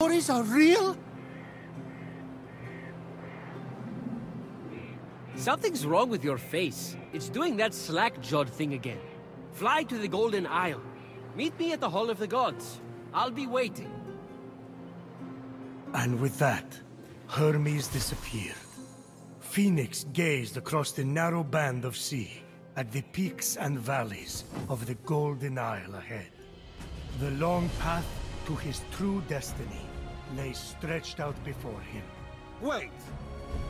stories are real? Something's wrong with your face. It's doing that slack-jawed thing again. Fly to the Golden Isle. Meet me at the Hall of the Gods. I'll be waiting. And with that, Hermes disappeared. Phoenix gazed across the narrow band of sea at the peaks and valleys of the Golden Isle ahead. The long path to his true destiny lay stretched out before him. Wait,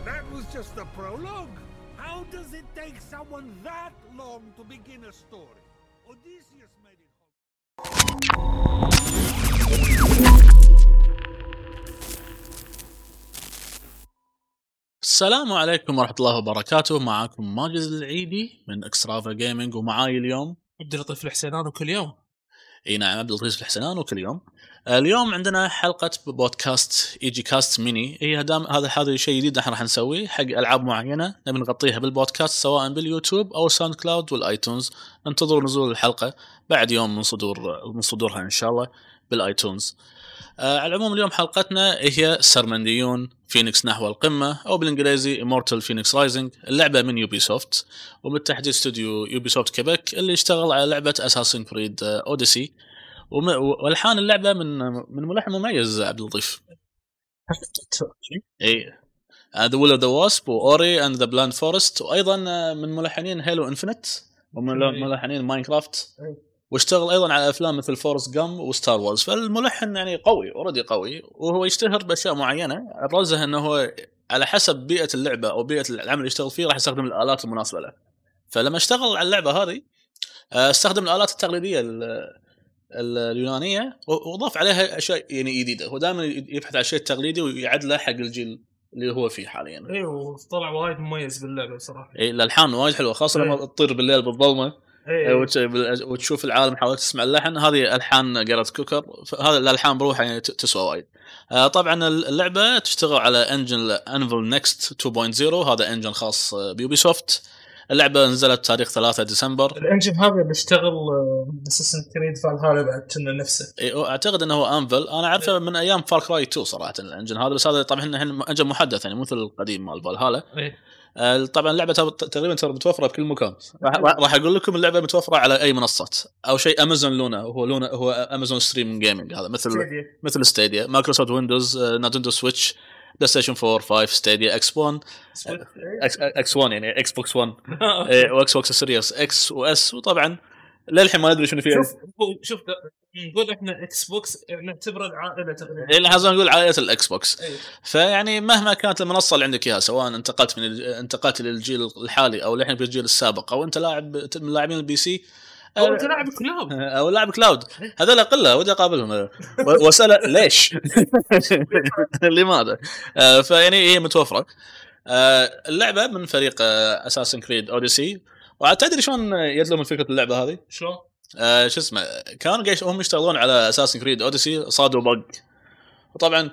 that was just the prologue? How does it take someone that long to begin a story? Odysseus made it. السلام عليكم ورحمة الله وبركاته معاكم ماجد العيدي من Extrava Gaming ومعاي اليوم عبد اللطيف الحسينان وكل يوم إي نعم عبد اللطيف الحسنان وكل يوم اليوم عندنا حلقة بودكاست EG Cast Mini. هي دام هذا هذا شيء جديد إحنا راح نسويه حق ألعاب معينة. نبي نغطيها بالبودكاست سواء باليوتيوب أو SoundCloud وال iTunes. انتظروا نزول الحلقة. بعد يوم من صدور من صدورها إن شاء الله بال iTunes. آه على العموم اليوم حلقتنا هي سرمنديون فينيكس نحو القمة أو بالإنجليزي Immortals Fenyx Rising اللعبة من Ubisoft وبالتحديد استوديو Ubisoft Quebec اللي اشتغل على لعبة Assassin's Creed Odyssey والحان اللعبة من من ملحن مميز عبد اللطيف. اي The Will of the Wisps و Ori and the Blind Forest وأيضا آه، من ملحنين Halo Infinite ومن إيه. ملحنين Minecraft. إيه. واشتغل أيضا على أفلام مثل Forrest Gump و Star Wars. فالملحن يعني قوي already قوي وهو يشتهر بأشياء معينة. ابرزها إنه هو على حسب بيئة اللعبة أو بيئة العمل اللي يشتغل فيه راح يستخدم الآلات المناسبة له. فلما اشتغل على اللعبة هذه آه، استخدم الآلات التقليدية ال- ال- اليونانية وأضاف عليها أشياء يعني جديدة. هو دائما يبحث عن الشيء التقليدي ويعدله حق الجيل اللي هو فيه حاليا. اي وطلع وايد مميز باللعبة بصراحه إيه، الألحان وايد حلوة خاصة لما إيه. تطير بالليل بالظلمة. اي بال- وتشوف العالم حاولت تسمع اللحن. هذه ألحان جارت كوكر. هذا الألحان بروحها يعني تسوى وايد. آه، طبعا اللعبة تشتغل على engine Anvil Next 2.0 هذا engine خاص آه، ب Ubisoft اللعبة نزلت تاريخ 3 ديسمبر. ال engine هذا اللي اشتغل Assassin's Creed Valhalla بعد كان نفسه. إيه، أعتقد إنه هو Anvil أنا أعرفه من أيام Far Cry 2 صراحة ال engine هذا بس هذا طبعا الحين engine محدث يعني مثل القديم مال فالهالا اي آه، طبعا اللعبة تقريبا ترى متوفرة بكل مكان. راح أقول لكم اللعبة متوفرة على أي منصات أو شيء Amazon Luna هو Luna هو Amazon stream gaming هذا مثل مثل Stadia Microsoft Windows Nintendo Switch PlayStation 4 5 Stadia X 1 X X 1 يعني Xbox 1 إيه، و Xbox Series X و S. وطبعا للحين ما ندري شنو فيها شوف شوف نقول إحنا Xbox نعتبره العائلة تقريبا. إيه، اللي حزن نقول عائلة ال Xbox. إيه. فيعني مهما كانت المنصة اللي عندك إياها سواء انتقلت من انتقلت للجيل الحالي أو الحين بالجيل السابق أو أنت لاعب من لاعبين ال PC أو انت لاعب كلاب أو لاعب cloud هذول قله ودي أقابلهم و- وأسأله ليش؟ لماذا؟ آه، فيعني هي متوفرة آه، اللعبة من فريق Assassin's Creed Odyssey وتدري شلون بدوا من فكره اللعبة هذه؟ شلون؟ آه، شو اسمه كانوا هم يشتغلون على Assassin's Creed Odyssey صادوا bug وطبعا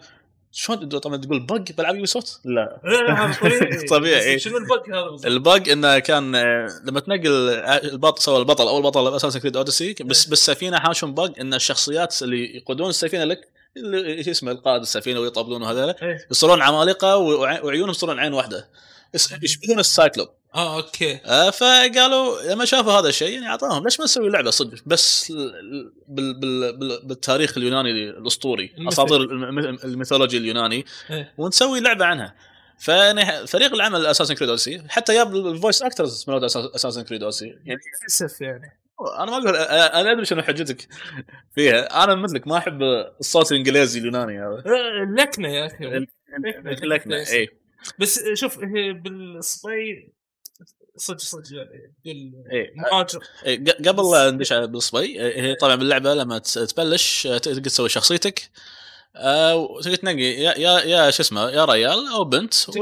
شلون طبعا تقول bug بالعاب Ubisoft؟ لا هذا طبيعي إيه. شنو ال bug هذا؟ ال bug إنه كان آه، لما تنقل آه، البطل سوى البطل أو البطل Assassin's Creed Odyssey بس بالسفينة حاشهم bug إن الشخصيات اللي يقودون السفينة لك اللي شو اسمه القائد السفينة ويطبلون وهذول إيه. يصيرون عمالقة وع- وعيونهم يصيرون عين واحدة يس- يشبهون ال cyclop آه okay. آه، فقالوا لما شافوا هذا الشيء يعني أعطاهم. ليش ما نسوي لعبة صدق؟ بس ال- بال بال بال بالتاريخ اليوناني الأسطوري. أساطير الم- ال mythology اليوناني. إيه. ونسوي لعبة عنها. فيعني فريق العمل Assassin's Creed Odyssey حتى جاب ال voice actors من Assassin's Creed Odyssey يعني للاسف يعني. أنا ما أقول أنا أدري شنو حجتك فيها. أنا مثلك ما أحب الصوت الإنجليزي اليوناني. هذا آه، اللكنة يا أخي. ال- لكنه اي بس شوف هي بالصبي صدق صدق يعني إيه. المهاجر إيه، ق- قبل لا ندش على بالصبي إيه، هي طبعا باللعبة لما تبلش آه، تقدر تسوي شخصيتك آه، وتقدر تنقي يا يا يا شو اسمه يا ريال أو بنت تقدر.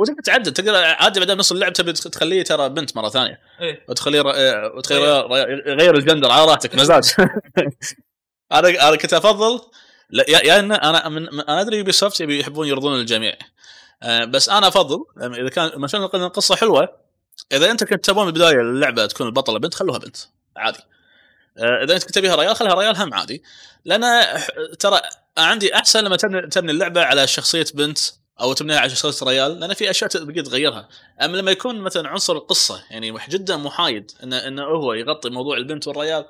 وتقدر تعدل تقدر عادي بعدين نص اللعب تبي تخليه ترى بنت مرة ثانية. وتخليه وتخليه ري- غير الجندر على راحتك مزاج أنا أنا كنت أفضل لا يا, ان أنا من أنا أدري Ubisoft يبي يحبون يرضون الجميع. بس أنا أفضل إذا كان مثلا القصة حلوة إذا أنت كنت تبون بالبداية اللعبة تكون البطلة بنت خلوها بنت عادي. آه، إذا أنت كنت تبيها ريال خليها ريال هم عادي. لأن ترى ترى أحسن لما تبني اللعبة على شخصية بنت أو تبنيها على شخصية ريال لأن في أشياء تقدر تغيرها. أما لما يكون مثلا عنصر القصة يعني جدا محايد انه انه هو يغطي موضوع البنت والريال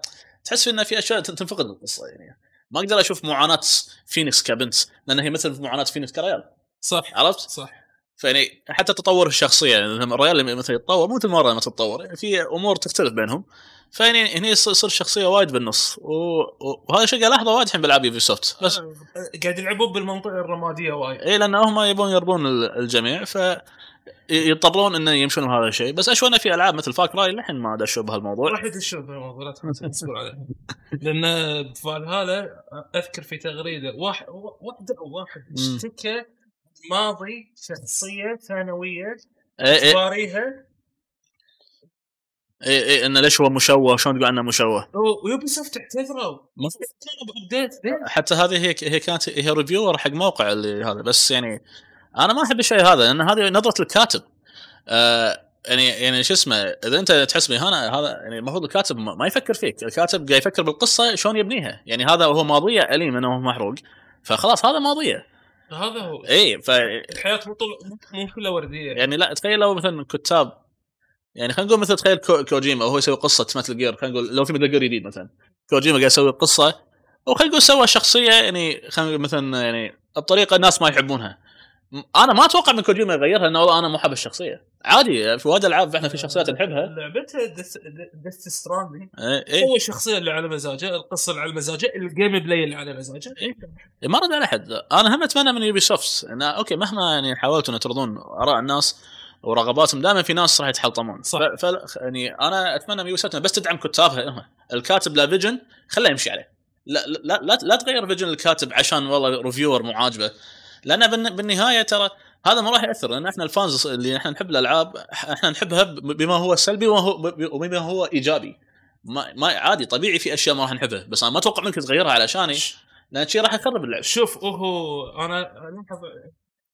تحس انه في أشياء تن- تنفقد القصة يعني. ما أقدر أشوف معاناة فينيكس كبنت لأن هي مثل معاناة فينيكس كريال. صح عرفت؟ صح. فيعني حتى تطور الشخصية يعني لما مثلا يتطور مو مثل مرة لما تتطور يعني في أمور تختلف بينهم. فيعني هنا يصير الشخصيه وايد بالنص وهذا شيء قاعد ألاحظه وايد الحين بالعاب Ubisoft بس آه، قاعد يلعبون بالمنطقة الرمادية وايد. إي لأن هم يبون يرضون ال- الجميع ف يضطرون إنه يمشون بهذا الشيء. بس أشوف إنه في ألعاب مثل Far Cry للحين ما دشوا بهالموضوع. راح يدشون بالموضوع لا تصبر عليه. لأن بفالهالا أذكر في تغريدة واحد واحد. اشتكى ماضي شخصية ثانوية اي اي تباريها اي اي إنه ليش هو مشوه؟ شلون تقول عنه مشوه؟ و Ubisoft اعتذروا؟ حتى هذه هي هي كانت هي reviewer حق موقع اللي هذا بس يعني أنا ما أحب الشيء هذا لأن هذه نظرة الكاتب. آه يعني يعني شو اسمه إذا أنت تحس باهانه هذا يعني المفروض الكاتب ما يفكر فيك، الكاتب قاعد يفكر بالقصة شلون يبنيها، يعني هذا هو ماضيه أليم إنه محروق. فخلاص هذا ماضيه، هذا هو. اي ف الحياة مو مو كلها وردية. يعني لا تخيل لو مثلا كتاب يعني خلينا نقول مثلا تخيل كو كوجيما وهو يسوي قصة Metal Gear خلينا نقول لو في Metal Gear جديد مثلا. كوجيما قاعد يسوي قصة وخلينا نقول سوى شخصية يعني خلينا نقول مثلا يعني بطريقة الناس ما يحبونها. أنا ما أتوقع من كوجيما يغيرها لأنه والله أنا مو حاب الشخصية. عادي في وايد ألعاب إحنا في شخصيات نحبها. لعبتها Death إيه، إيه. هو الشخصية اللي على مزاجه القصة اللي على مزاجه ال gameplay اللي على مزاجه. إيه، ما رد على أحد. أنا هم أتمنى من Ubisoft انه okay مهما يعني حاولتوا إن ترضون آراء الناس ورغباتهم دائما في ناس راح يتحلطمون صح. ف... ف... يعني أنا أتمنى من Ubi بس تدعم كتابها. هم. الكاتب له vision خله يمشي عليه. لا لا لا, لا تغير vision الكاتب عشان والله reviewer مو عاجبه. لأن بالن- بالنهاية ترى هذا ما راح يأثر لأن إحنا ال fans اللي إحنا نحب الألعاب إحنا نحبها بما هو سلبي وما هو وبما هو إيجابي. ما, ما عادي طبيعي في أشياء ما راح نحبها بس أنا ما أتوقع منك تغيرها علشاني لأن شيء راح يخرب اللعبه شوف هو أنا الاحظ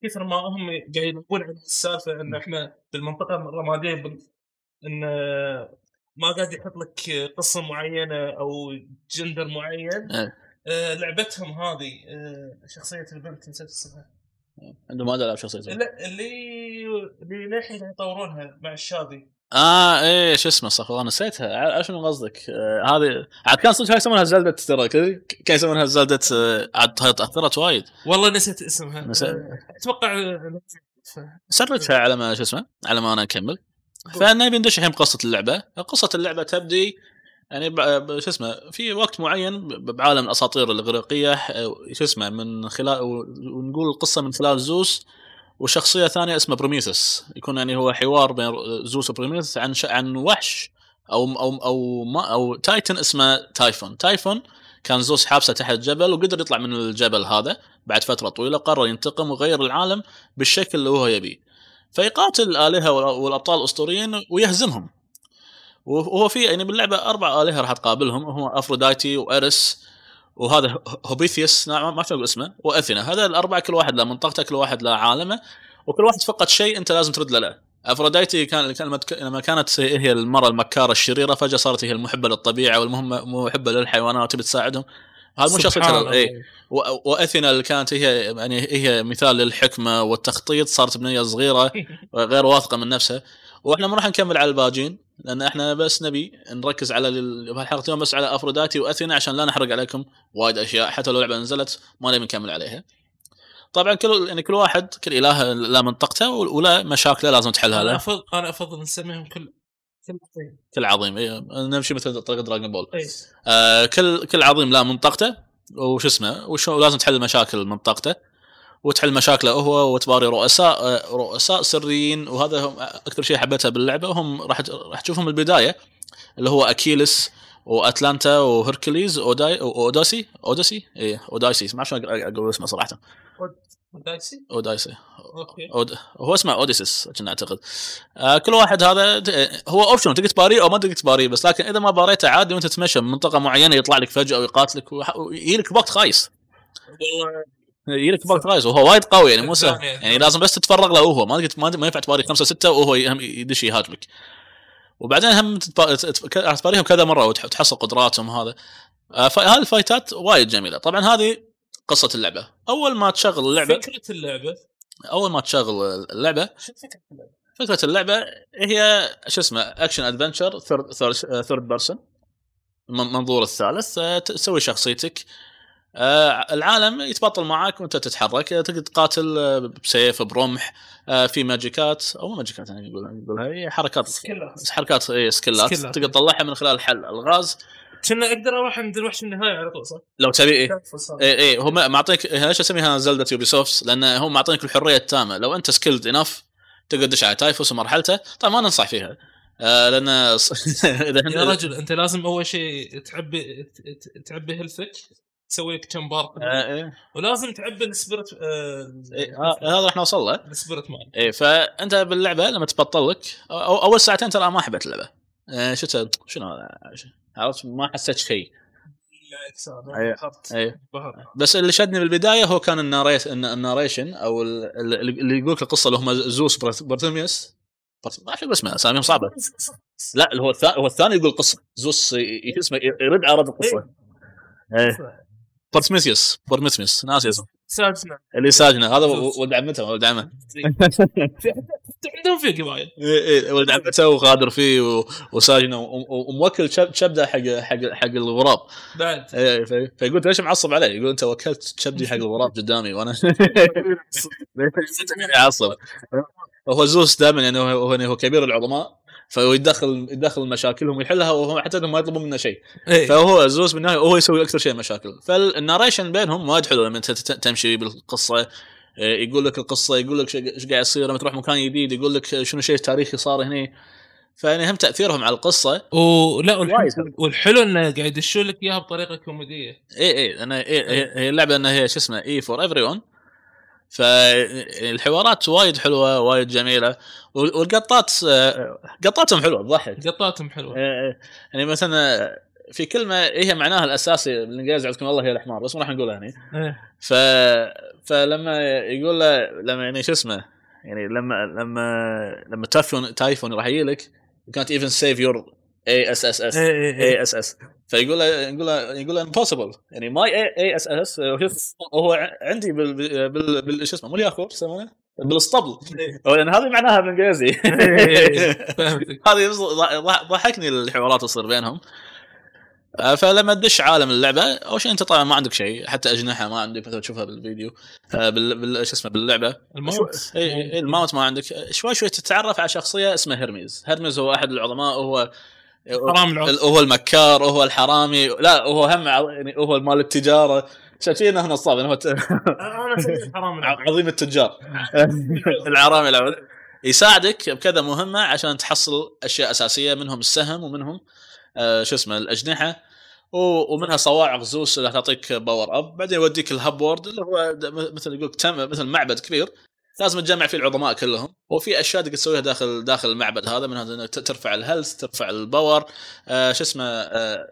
كثر ما هم قاعد يلعبون على السالفة إن إحنا بالمنطقة الرمادية بن... إن ما قاعد يحط لك قصه معينة أو جندر معين. إيه. آه لعبتهم هذه آه شخصية البنت نسيت اسمها. عنده ما ألعب شخصيته لا اللي اللي للحين يطورونها مع الشادي آه إيه شو اسمه صح والله نسيتها. شنو قصدك؟ آه هذه عاد كان صدق هاي يسمونها؟ زلدة ترى كان يسمونها Zelda آه، عاد تأثرت وايد. والله نسيت اسمها. نسيت. أتوقع سرتها على ما شو اسمه على ما أنا أكمل. فنبي ندش الحين بقصة اللعبة، قصة اللعبة تبدي يعني شو اسمه في وقت معين بعالم الأساطير الإغريقية آه، شو اسمه من خلال ونقول القصة من خلال زوس وشخصية ثانية اسمها بروميثوس. يكون يعني هو حوار بين زوس وبروميثوس عن ش... عن وحش أو أو أو ما أو titan اسمه تايفون. تايفون كان زوس حابسه تحت جبل وقدر يطلع من الجبل هذا بعد فترة طويلة قرر ينتقم ويغير العالم بالشكل اللي هو يبيه. فيقاتل الالهه وال- والأبطال الأسطوريين ويهزمهم. وهو في يعني باللعبة أربع آلهة راح تقابلهم هو أفروديتي وارس وهذا هوبيثيوس نعم ما أقول اسمه وأثينا. هذا الأربعة كل واحد له منطقته كل واحد له عالمه وكل واحد فقد شيء أنت لازم ترد له أفروديتي كان لما كانت هي المراه المكارة الشريرة فجأة صارت هي المحبة للطبيعة والمحبه للحيوانات وتبي تساعدهم. هذا مو الله. اي وأثينا اللي كانت هي يعني هي مثال للحكمة والتخطيط صارت بنية صغيرة غير واثقة من نفسها. وإحنا ما راح نكمل على الباجين. لأن إحنا بس نبي نركز على ال- بهالحلقة اليوم بس على افروديتي وأثينا عشان لا نحرق عليكم وايد أشياء حتى لو اللعبه نزلت ما نبي نكمل عليها. طبعا كل يعني كل واحد كل إله له منطقته وله مشاكله لازم تحلها أنا له افضل أنا أفضل نسميهم كل كل عظيم كل عظيم إيه، نمشي مثل طريقة Dragon Ball. اي آه كل كل عظيم له منطقته وش اسمه وشو لازم تحل مشاكل منطقته وتحل مشاكله هو وتباري رؤساء رؤساء سريين وهذا هم أكثر شيء حبيتها باللعبة. وهم راح راح تشوفهم بالبدايه اللي هو أكيلس وأتلانتا وهركليز اوداي أوداسي أوداسي؟ اي اودايسي ما شلون أقول اسمه صراحة. دايسي اودايسي okay. أود... هو اسمه أوديسيس كنا أعتقد. آه كل واحد هذا هو option تقدر تباريه أو ما تقدر تباريه بس لكن إذا ما باريته عادي وأنت تتمشى من منطقة معينة يطلع لك فجأة ويقاتلك ويجي لك بوقت خايس. والله يجي لك بوقت خايس وهو وايد قوي يعني مو سهل. يعني لازم بس تتفرغ له وهو ما ما ينفع تباري خمسة ستة وهو يدش يهاجمك. وبعدين هم تباريهم كذا مرة وتح- وتحصل قدراتهم هذا. آه، ف- هذه ال fight ات وايد جميلة. طبعا هذه قصة اللعبة. أول ما تشغل اللعبه فكرة اللعبة. أول ما تشغل اللعبه شو فكرة اللعبة؟ فكرة اللعبة هي شو اسمه action adventure third person المنظور الثالث آه، تسوي شخصيتك. العالم يتبطل معاك وانت تتحرك. آه، تقدر تقاتل آه، بسيف برمح آه، في magic ات أو magic ات أنا أقول نقولها هي حركات skill ات. حركات اي skill ات. تقدر تطلعها من خلال حل الغاز. كنا أقدر أروح عند الوحش النهائي على طول صح؟ لو تبي اي اي هو معطيك ليش اسميها Zelda Ubisoft؟ لأن هو معطيك الحرية التامة. لو أنت skilled enough تقدر تدش على تايفوس ومرحلته طبعا ما ننصح فيها. آه لأن يا رجل أنت لازم أول شيء تعبي تعبي health ك تسوي لك كم بار آه إيه. ولازم تعبي ال spirit إيه، ها- هذا راح نوصل له ال spirit مان اي فأنت باللعبة لما تبطل لك أو أول ساعتين ترى ما حبيت اللعبة. آه شفت شنو هذا؟ عرفت؟ ما حسيت شيء. أي. اي بس اللي شدني بالبداية هو كان الناريت الناريشن أو ال- ال- اللي يقول لك القصة اللي هم زوس برت- برتلميوس برت- ما أعرف اسمه اساميهم صعبة. لا اللي هو الثاني هو الثاني يقول القصة. زوس اسمه يرد على رد القصة. إيه. برتميثيوس برتميثيوس ناسي اسمه سادسنا اللي ساجنه هذا ولد عمته ولد عمه. عندهم في قبائل إيه إيه. ولد عمته وغادر فيه و- وساجنه وموكل شب- شبده حق حق حق الغراب. بعد. في- فيقول ليش معصب علي؟ يقول أنت وكلت شبدي حق الغراب قدامي وأنا يعصب. هو زوس دائما يعني هو كبير العظماء. فهو يتدخل يتدخل مشاكلهم ويحلها وهو حتى ما يطلبون منه شيء. إيه. فهو زوس بالنهاية هو يسوي أكثر شيء مشاكل. فالناريشن بينهم وايد حلو لما انت تمشي بالقصة. إيه، يقول لك القصة يقول لك إيش قاعد يصير لما تروح مكان جديد يقول لك شنو شيء تاريخي صار هنا فيعني هم تأثيرهم على القصة. ولا والحلو, والحلو إنه قاعد يدشون لك إياها بطريقة كوميدية. اي اي أنا إيه هي هي اللعبة إنها هي شو اسمه E for everyone فالحوارات وايد حلوة وايد جميلة وال- والقطات قطاتهم حلوة تضحك قطاتهم حلوة إيه إيه. يعني مثلا في كلمة هي معناها الأساسي بالانجليزي عندكم الله هي الحمار بس ما راح نقولها هنا إيه. ف فلما يقول له لما يعني شو اسمه يعني لما لما لما Typhon Typhon راح يجي لك you can't even save your ass إيه، إيه، إيه. A S S فيقول له يقول له يقول له impossible يعني my A S S هو عندي بال بال, بال شو اسمه مو الياخور يسمونه؟ بالاسطبل. لأن هذه معناها بالانجليزي إيه، فهمتك. هذه ضحكني الحوارات تصير بينهم. آه، فلما تدش عالم اللعبة أول شيء أنت طبعا ما عندك شيء حتى أجنحة ما عندك مثل تشوفها بالفيديو. آه، بال, شو اسمه باللعبة. الموت. اي اي الموت ما عندك. شوي شوي تتعرف على شخصية اسمها هيرميز هيرميز هو أحد العظماء وهو حرام العود. هو المكار وهو الحرامي لا هو هم يعني هو مال التجارة. شايفين هنا ت- أنا حرامي. عظيم التجار. الحرامي العود يساعدك بكذا مهمة عشان تحصل أشياء أساسية منهم السهم ومنهم آه شو اسمه الأجنحة. ومنها صواعق زوس اللي تعطيك power up. بعدين يوديك ال hub world اللي هو مثل يقول تم مثل معبد كبير. لازم تجمع فيه العظماء كلهم وفي أشياء تقدر تسويها داخل داخل المعبد هذا منها انك ترفع ال health ترفع ال power آه شو اسمه آه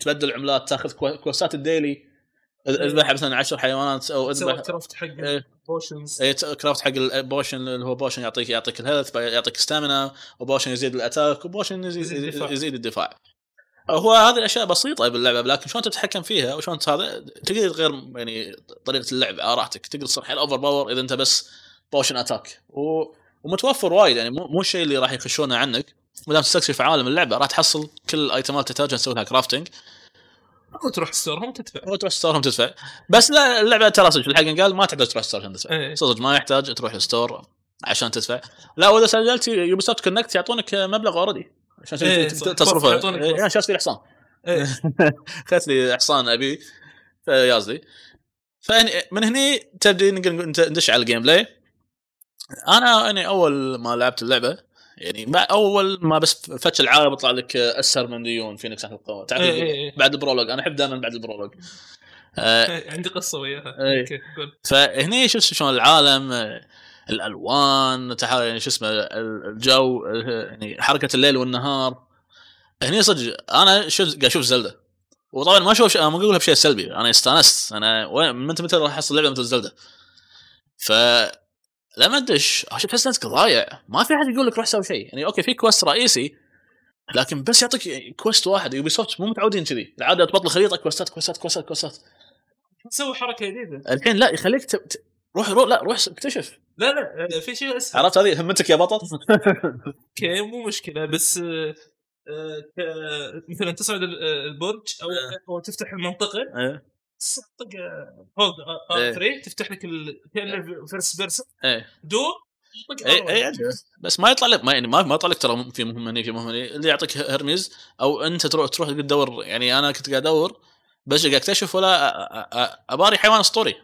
تبدل عملات تاخذ كو- quest ات ال daily اذبح مثلا 10 حيوانات أو اذبح craft حق إيه. potions اي craft حق ال potion اللي هو potion يعطيك يعطيك ال health يعطيك stamina و potion يزيد ال attack وبوشن يزيد, يزيد. يزيد الدفاع هو هذه الأشياء بسيطة باللعبة لكن شلون تتحكم فيها وشلون هذا تقدر تغير يعني طريقة اللعب على راحتك تقدر تصير حيل overpower إذا أنت بس potion attack و... ومتوفر وايد يعني مو مو الشيء اللي راح يخشونه عنك. ما دام تستكشف عالم اللعبة راح تحصل كل ال item ات تحتاجها تسوي لها crafting وتروح store هم تدفع. وتروح store هم تدفع. بس لا اللعبة ترى صدق في الحق قال ما تحتاج تروح store عشان تدفع. إيه. صدق ما يحتاج تروح ال store عشان تدفع. لا وإذا سجلت Ubisoft Connect يعطونك مبلغ already عشان إيه،. تصرفه. يعطونك إيه،. أنا شاف لي حصان إيه. خذت لي حصان أبي. فيازلي فمن من هني تبدي ندش على الجيم بلاي أنا يعني أول ما لعبت اللعبة يعني أول ما بس فتش العالم يطلع لك أسهر من ديون فينيكس القوه تعرف إيه، إيه، إيه. بعد البرولوج أنا أحب دائما بعد البرولوج. آه، عندي قصة وياها. إيه. فهني شفت شلون العالم الألوان يعني شو اسمه ال- الجو يعني حركة الليل والنهار. هني صدق أنا قاعد أشوف زلدا. وطبعا ما أشوف أنا ما أقولها بشيء سلبي أنا استأنست. أنا متى متى راح أحصل لعبه مثل زلدا؟ ف لما تدش شوف تحس نفسك ضايع ما في أحد يقول لك روح سوي شيء. يعني أوكي في quest رئيسي لكن بس يعطيك quest واحد. Ubisoft مو متعودين كذي. العادة تبطل خريطة كوستات كوستات كوستات كوستات نسوي حركة جديدة. الحين لا يخليك ت... ت... روح روح لا روح اكتشف. لا لا آه، في شيء اسهل عرفت هذه؟ همتك يا بطل. أوكي مو مشكلة بس آه، آه، مثلا تصعد ال- البرج أو أو تفتح المنطقة. إيه طق فوق إيه. R 3 تفتح لك كانه first person دور اي R1. اي. بس ما يطلع لك ما يعني ما ما يطلع لك ترى في مهمه هني في مهمه هني اللي يعطيك هرميز أو أنت تروح تروح تدور يعني أنا كنت قاعد أدور بس قاعد أكتشف ولا أباري حيوان أسطوري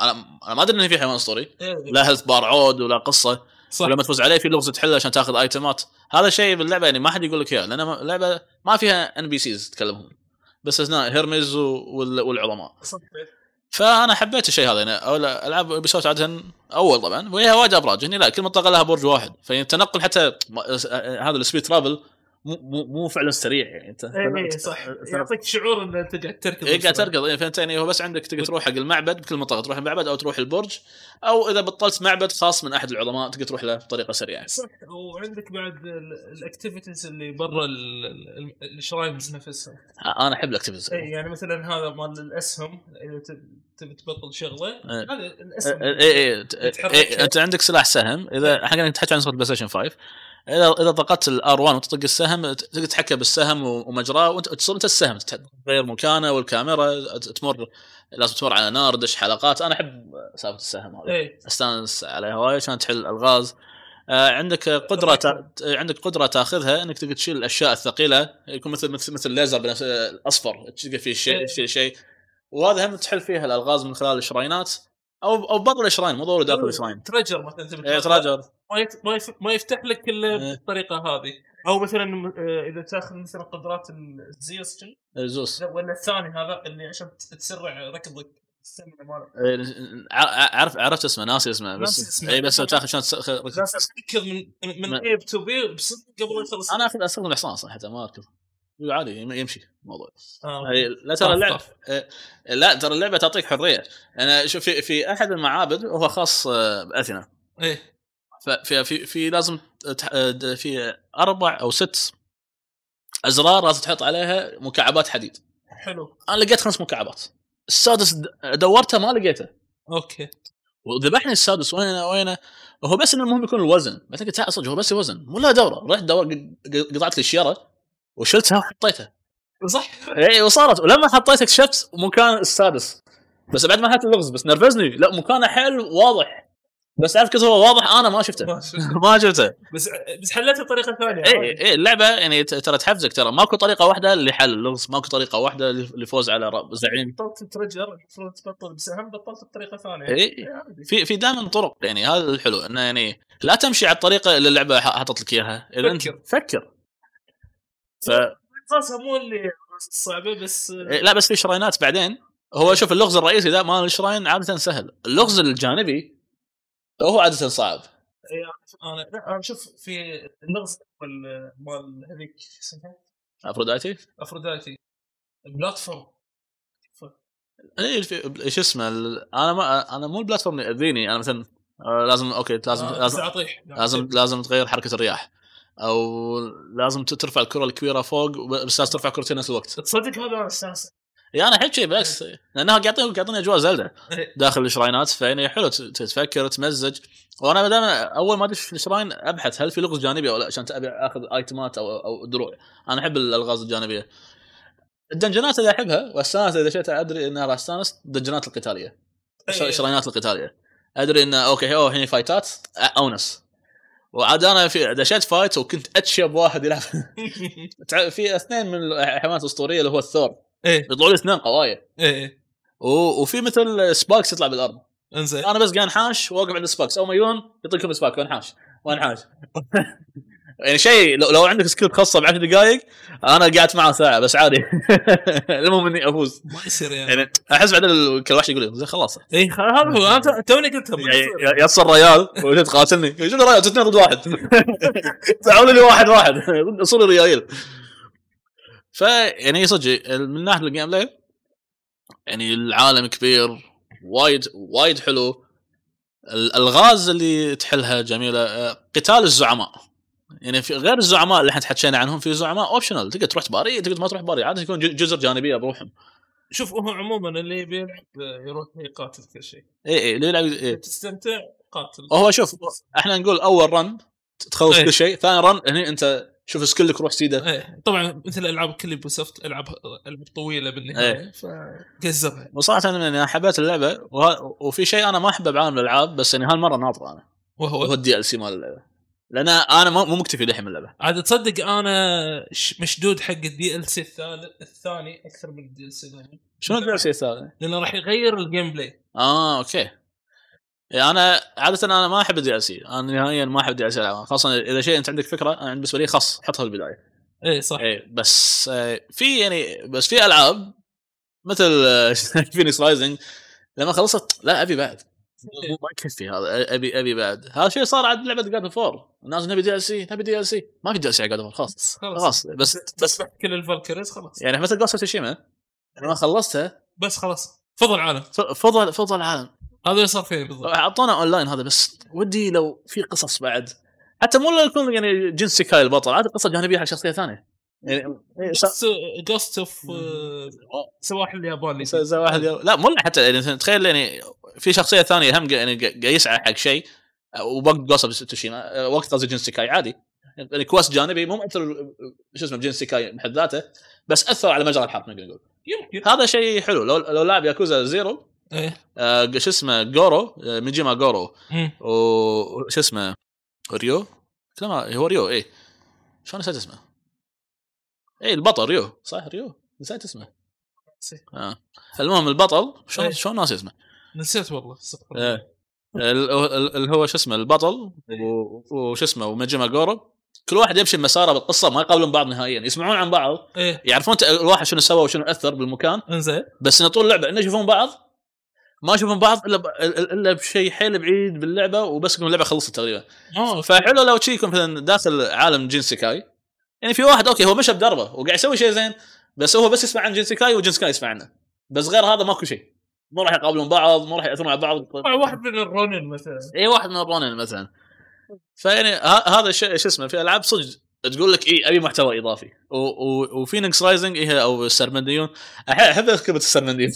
أنا أنا ما أدري إنه في حيوان أسطوري إيه. لا health bar عود ولا قصة صح ولما تفوز عليه في لغز تحله عشان تاخذ item ات هذا شيء باللعبة يعني ما حد يقول لك إياه لأن اللعبة ما فيها NPCs تكلمهم بس اثناء وال- والعظماء. فأنا حبيت الشيء هذا يعني ألعاب Ubisoft عادة أول طبعا وهي وايد أبراج هني لا كل منطقه لها برج واحد. فالتنقل حتى هذا ال speed travel مو مو مو فعلا سريع يعني أنت. اي إيه، صح. يعطيك شعور ان انت قاعد تركض اي قاعد تركض. إيه، فانت يعني؟ هو بس عندك تقدر تروح حق المعبد بكل منطقة تروح المعبد أو تروح البرج أو إذا بطلت معبد خاص من أحد العظماء تقدر تروح له بطريقة سريعة. صح. وعندك بعد ال activities اللي برا ال- ال- ال shrines نفسها أنا أحب ال activities اي يعني مثلا هذا مال الأسهم إذا تب- تبي تبطل شغلة إيه. هذا الأسهم اي اي أنت عندك سلاح سهم إذا إحنا قاعد نتحكي عن نسخه PlayStation 5 اذا إذا ضغطت ال R 1 وتطق السهم تقدر تتحكم بالسهم ومجراه وانت تصير أنت السهم. تغير مكانه والكاميرا تمر لازم تمر على نار دش حلقات. أنا أحب سالفة السهم هذا اي أستانس عليها وايد عشان تحل الغاز. آه عندك قدرة تا... عندك قدرة تاخذها إنك تقدر تشيل الأشياء الثقيلة. يكون مثل مثل مثل الليزر بنفس الأصفر. تلقى فيه شيء إيه. تشيل شيء. وهذا هم تحل فيها الألغاز من خلال ال shrine ات. أو أو بعض ال shrine مو ضروري داخل ال shrine trigger مثلا تبي إيه، trigger ما يفتح لك الا إيه. بالطريقة هذه. أو مثلا آه، إذا تأخذ مثلا قدرات الزيوس شنو؟ زوس. ولا الثاني هذا اللي عشان تسرع ركضك إيه، عرف عرفت اسمه ناسي اسمه بس. اي بس تاخذ لازم تركض من من A to B قبل يخلص. أنا أخذ استخدم الحصان صح حتى ما أركض. عادي يم- يمشي الموضوع. آه. لا ترى اللعبه. إيه، لا ترى اللعبة تعطيك حرية. أنا شوف في, في أحد المعابد وهو خاص آه، بأثينا. إيه. ففي في, في لازم آه، في أربع أو ست أزرار لازم تحط عليها مكعبات حديد. حلو. أنا لقيت خمس مكعبات. السادس دورته ما لقيته. أوكي. وذبحني السادس وينه وينه؟ هو بس إنه المهم يكون الوزن. بعدين قلت صدق هو بس الوزن مو له دورة. رحت دور قطعت لي الشيره وشلتها. وحطيتها صح. اي وصارت. ولما حطيت اكتشفت مكان السادس. بس بعد ما اخذت اللغز بس نرفزني. لا مكانه حلو واضح. بس عارف كذا هو واضح أنا ما شفته. ما شفت. ما شفته. بس بس حليتها بطريقة ثانية. اي اي اللعبة يعني ت- ترى تحفزك ترى. ماكو طريقة واحدة لحل اللغز ماكو طريقة واحدة لفوز على زعيم. بطلت ترجر المفروض تبطل. بسهم بطلت بطريقة ثانية. اي إيه،. في في دائما طرق. يعني هذا الحلو. إنه يعني لا تمشي على الطريقة اللي اللعبة ح- حاطت لك إياها. فكر. فكر. ف مو اللي صعبة بس إيه، لا بس في shrine ات بعدين. هو شوف اللغز الرئيسي ذا مال ال shrine عاده سهل. اللغز الجانبي هو عاده صعب. إيه، أنا أنا شوف في اللغز مال هذيك شو اسمها؟ أفروديتي؟ أفروديتي. platform اي شو اسمه أنا ما أنا مو ال platform اللي يأذيني. أنا مثلا آه، لازم okay لازم آه، لازم لازم لازم تغير حركة الرياح. أو لازم ترفع الكرة الكبيرة فوق بس لازم ترفع كرتين نفس الوقت. تصدق هذا أنا استانس. يعني أنا أحب شيء بالعكس لأنها قاعد يعطيني يعطيني أجواء Zelda. إيه. داخل ال shrine ات فيعني حلو تفكر تمزج. وأنا ما دام أول ما أدش في ال shrine أبحث هل في لغز جانبي أو لا عشان أبي آخذ item ات أو أو دروع. أنا أحب الألغاز الجانبية. ال dungeon ات اللي أحبها وأستانس إذا شئت أدري انها راح أستانس ال dungeon ات القتالية. الش- إيه. ال shrine ات القتالية. أدري إنه okay هو الحين fight ات وناسة. وعاد أنا في دشيت fight وكنت أتشب واحد يلعب. في اثنين من الحيوانات الأسطورية اللي هو الثور إيه. يطلعوا لي اثنين قوايه إيه و- وفي مثل spikes يطلع بالأرض. إنزين. أنا بس قاعد أنحاش واقف عند ال spikes اول ما يجون يعطيكم spike وأنحاش. وأنحاش. يعني شيء لو, لو عندك skill خاصة بعشر دقائق أنا قعدت معه ساعة بس عادي. المهم إني أفوز. ما يصير يعني. يعني أحس بعدين كل واحد يقول زين خلاص. اي هذا هو. أنا توني قلتها يعني يصير. ي- يصل ريال وجيت تقاتلني. شنو ريال؟ اثنين ضد واحد. تعالوا لي واحد واحد. صوري ريايل فيعني صدق من ناحية ال gameplay يعني العالم كبير وايد وايد حلو. الالغاز اللي تحلها جميلة آه، قتال الزعماء. يعني في غير الزعماء اللي إحنا تحكينا عنهم في زعماء optional تقدر تروح تباري تقدر ما تروح تباري عادة يكون جزر جانبية بروحهم. شوف هو عموما اللي يبي يلعب يروح يقاتل كل شيء. اي اي اللي يلعب إيه. تستمتع قاتل. هو شوف إحنا نقول أول run تخلص إيه. كل شيء ثاني run هني أنت شوف سكلك روح سيده. إيه طبعا مثل ألعاب كل Ubisoft ألعاب ألعاب طويلة بالنهاية إيه. فقزرها وصراحة أنا حبيت اللعبة وه... وفي شيء أنا ما أحبه بعالم الألعاب بس يعني هالمرة ناطره أنا. هو وهو ال DLC مال اللعبة. لأن أنا مو مكتفي للحين من اللعبة. عاد تصدق أنا مشدود حق ال DLC الثالث الثاني أكثر من ال DLC الثاني. شنو ال DLC الثاني؟ لأنه راح يغير ال gameplay آه okay. يعني أنا عادة أنا ما أحب ال DLC أنا نهائيا ما أحب ال DLC خاصة إذا شيء أنت عندك فكرة أنا بالنسبة لي خاص حطها في البداية. إيه صح. اي بس آه، في يعني بس في ألعاب مثل Fenyx Rising لما خلصت لا أبي بعد. ما يكفي هذا أبي أبي بعد. هذا الشيء صار عند لعبة God of War الناس نبي DLC نبي DLC ما في DLC على خلاص خلاص. بس بس كل ال Valkyries خلاص. يعني مثل Ghost of Tsushima لما خلصتها بس خلاص. فضل عالم ف- فضل فضل العالم. هذا اللي صار فيه بالضبط. أعطونا اونلاين هذا بس ودي لو في قصص بعد. حتى مو يكون يعني Jin Sakai البطل عاد قصة جانبية حق شخصية ثانية. يعني إيه، جوست اوف سواحل الياباني. زي زي واحد يو... لا مو حتى يعني تخيل يعني في شخصية ثانية هم يعني يسعى حق شيء ووقت قصب توشيما وقت قصدي جنس سكاي عادي. يعني كوست جانبي مو مؤثر شو اسمه بجنس سكاي بحد ذاته بس أثر على مجرى الحرب نقدر نقول. يمكن. هذا شيء حلو. لو لو لاعب ياكوزا زيرو إيه. آه شو اسمه جورو آه ميجيما جورو مم. وش اسمه ريو هو ريو إيه. شلون نسيت اسمه؟ إيه البطل ريو صح ريو نسيت اسمه. آه. المهم البطل شلون إيه. شلون ناسي اسمه؟ نسيت والله ال- ال- اللي هو شو اسمه البطل و- وش اسمه و Majima Goro كل واحد يمشي بمساره بالقصة ما يقابلون بعض نهائيا يسمعون عن بعض. إيه. يعرفون الواحد شنو سوى وشنو أثر بالمكان. إنزين. بس انه طول اللعبة إنه يشوفون بعض ما يشوفون بعض إلا ب- الا بشيء حيل بعيد باللعبة وبس يكون اللعبة خلصت تقريبا. آه. فحلو لو شي يكون مثلا داخل عالم Jin Sakai يعني في واحد okay هو مشى بدربه وقاعد يسوي شيء زين بس هو بس يسمع عن Jin Sakai و Jin Sakai يسمع عنه. بس غير هذا ماكو شيء. مو راح يقابلون بعض مو راح يأثرون على بعض. واحد من الرونن مثلا. اي واحد من الرونين مثلا. فيعني هذا الشيء شو اسمه في ألعاب صدق تقول لك اي أبي محتوى إضافي. و Fenyx Rising إيه أو السرمديون احب كلمه السرمديون.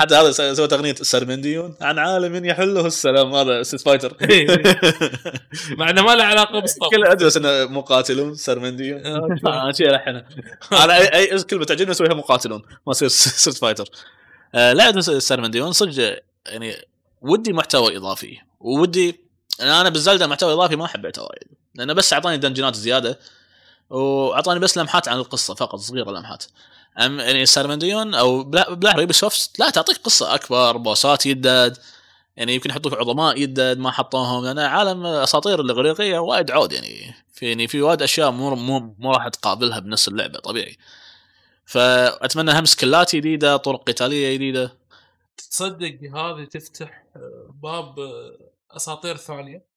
حتى هذا س- سويت اغنيه السرمديون. عن عالم يحله السلام. هذا Street Fighter مع إنه ما له علاقة بالصف كله أدري بس إنه مقاتلون سرمنديون. آه، شيء الحنها أنا اي كلمة تعجبني أسويها مقاتلون. ما تصير ست فايتر آه، لعبه السرمنديون صدق يعني ودي محتوى إضافي. وودي أنا بالزلده محتوى إضافي ما حبيته وايد. لأنه بس أعطاني دنجنات زيادة وأعطاني بس لمحات عن القصة فقط صغيرة لمحات. أم يعني سرمنديون أو بلا بلا سوفت لا تعطيك قصة أكبر بوسات يدد يعني يمكن يحطوك عظماء يدد ما حطوهم لأن عالم أساطير الإغريقية وايد عود يعني. في يعني في وايد أشياء مو مو مو راح تقابلها بنفس اللعبة طبيعي. فأتمنى هم سكلات جديدة طرق قتالية جديدة. تصدق هذه تفتح باب أساطير ثانية؟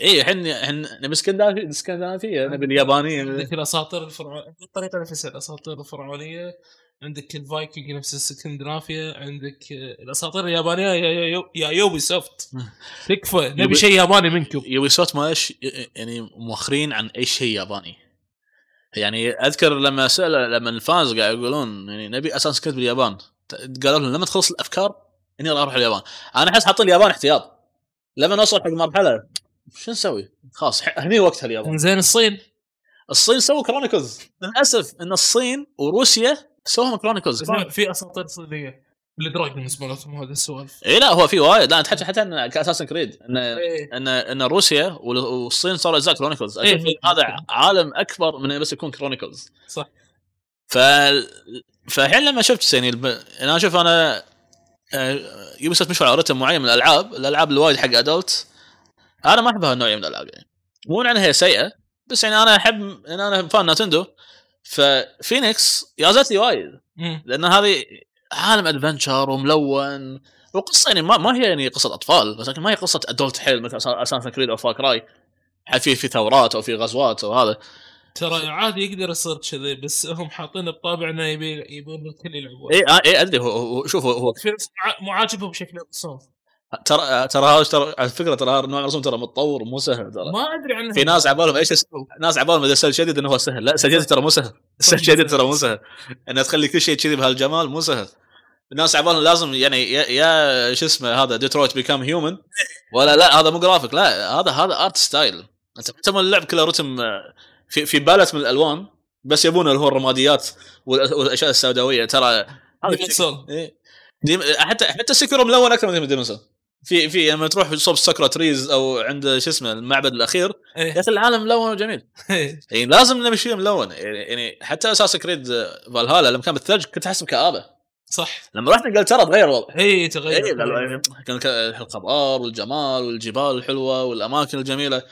اي إحنا إحنا نبي اسكندنافي- اسكندنافيه نبي اليابانية. عندك الأساطير الفرعونيه بالطريقة نفسها الأساطير الفرعونية. عندك الفايكنج نفس السكندنافيا عندك آه، الأساطير اليابانية يا, يا, Ubisoft تكفى نبي شيء ياباني منكم. Ubisoft ما إيش- يعني موخرين عن أي شيء ياباني. يعني أذكر لما سال لما ال fans قاعد يقولون يعني نبي Assassin's Creed باليابان. قالوا لهم لما تخلص الأفكار إني راح أروح اليابان. أنا أحس حاطين اليابان احتياط. لما نوصل حق مرحلة شو نسوي؟ خلاص هني وقتها اليابان زين الصين. الصين سووا Chronicles للأسف إن الصين وروسيا سووهم Chronicles في أساطير صينية. ال dragons مالتهم هذا السوالف. اي لا هو في وايد. لا أنت حتى حتى إن ك Assassin's Creed إن إيه. إن إن روسيا وال- والصين صاروا أجزاء Chronicles إيه. أشوف هذا عالم أكبر من بس يكون Chronicles صح. ف فالحين لما شفت يعني الب... أنا أشوف أنا Ubisoft مشوا على رتم معين من الألعاب. الألعاب الوايد حق adult أنا ما أحب هالنوعيه من الألعاب يعني. مو انها هي سيئة بس يعني أنا أحب إن أنا fan Nintendo ف Fenyx يازت لي وايد. لأن هذه عالم adventure وملون. وقصة يعني ما, ما هي يعني قصة أطفال بس لكن ما هي قصة adult حيل مثل Assassin's Creed أو Far Cry في في ثورات أو في غزوات أو هذا. ترى عادي يقدر يصير كذي بس هم حاطين بطابع إنه يبي يبون الكل يلعبون. اي آه اي أدري هو, هو شوف هو, مو عاجبهم شكل الرسوم ترى ترى هذا ترى على فكرة ترى نوع الرسوم ترى متطور مو سهل ترى. ما أدري عنه. في ناس عبالهم إيش يسووا؟ ناس عبالهم إذا سهل شديد إنه هو سهل. لا سهل ترى مو سهل. سهل شديد ترى مو سهل. انها تخلي كل شيء كذي بهالجمال مو سهل. الناس عبالهم لازم يعني يا, يا شو اسمه هذا Detroit Become Human ولا لا هذا مو جرافيك لا هذا هذا art style أنت تعتبر اللعب كله رتم في في palette من الألوان بس يبون اللي هو الرماديات وال- والأشياء السوداوية. ترى هذا. إيه. حتى حتى Sekiro ملون أكثر من Demon's Souls في في لما تروح صوب sakura trees أو عند شو اسمه المعبد الأخير يا إيه. أخي العالم ملون وجميل. إيه. يعني لازم نمشي ملون. يعني يعني حتى Assassin's Creed Valhalla لما كان بالثلج كنت أحس بكآبة. صح. لما رحت إنجلترا تغير الوضع. اي إيه، تغير. لا- لا، كان الخضار والجمال والجبال الحلوة والأماكن الجميلة.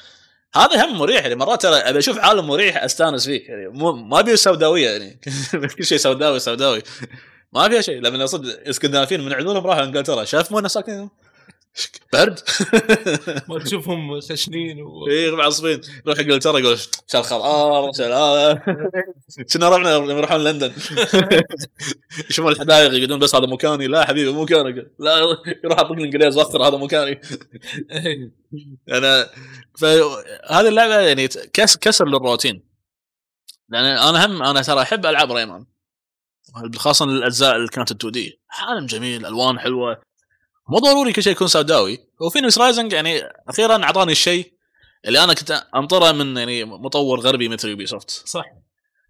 هذا هم مريح. يعني مرات ترى أبي أشوف عالم مريح أستأنس فيه. يعني مو ما أبي سوداوية يعني. كل شيء سوداوي سوداوي. ما فيها شيء. لما صدق إسكندنافيين من عدولهم راحوا إنجلترا شاف مو ساكنين. برد؟ ما تشوفهم خشنين و... اي معصبين يروح إنجلترا يقول شال خضار شال هذا كنا رحنا يروحون لندن. يشوفون الحدائق يقولون بس هذا مكاني. لا حبيبي مو مكانك. لا يروح اعطيك الإنجليز واخر هذا مكاني. أنا فهذه اللعبة يعني كس كسر للروتين. لأن أنا هم أنا ترى أحب ألعاب Rayman. خاصة الأجزاء اللي كانت 2D عالم جميل ألوان حلوة. مو ضروري كل شيء يكون سوداوي. و Fenyx Rising يعني أخيرا أعطاني الشيء اللي أنا كنت انطره من يعني مطور غربي مثل Ubisoft صح.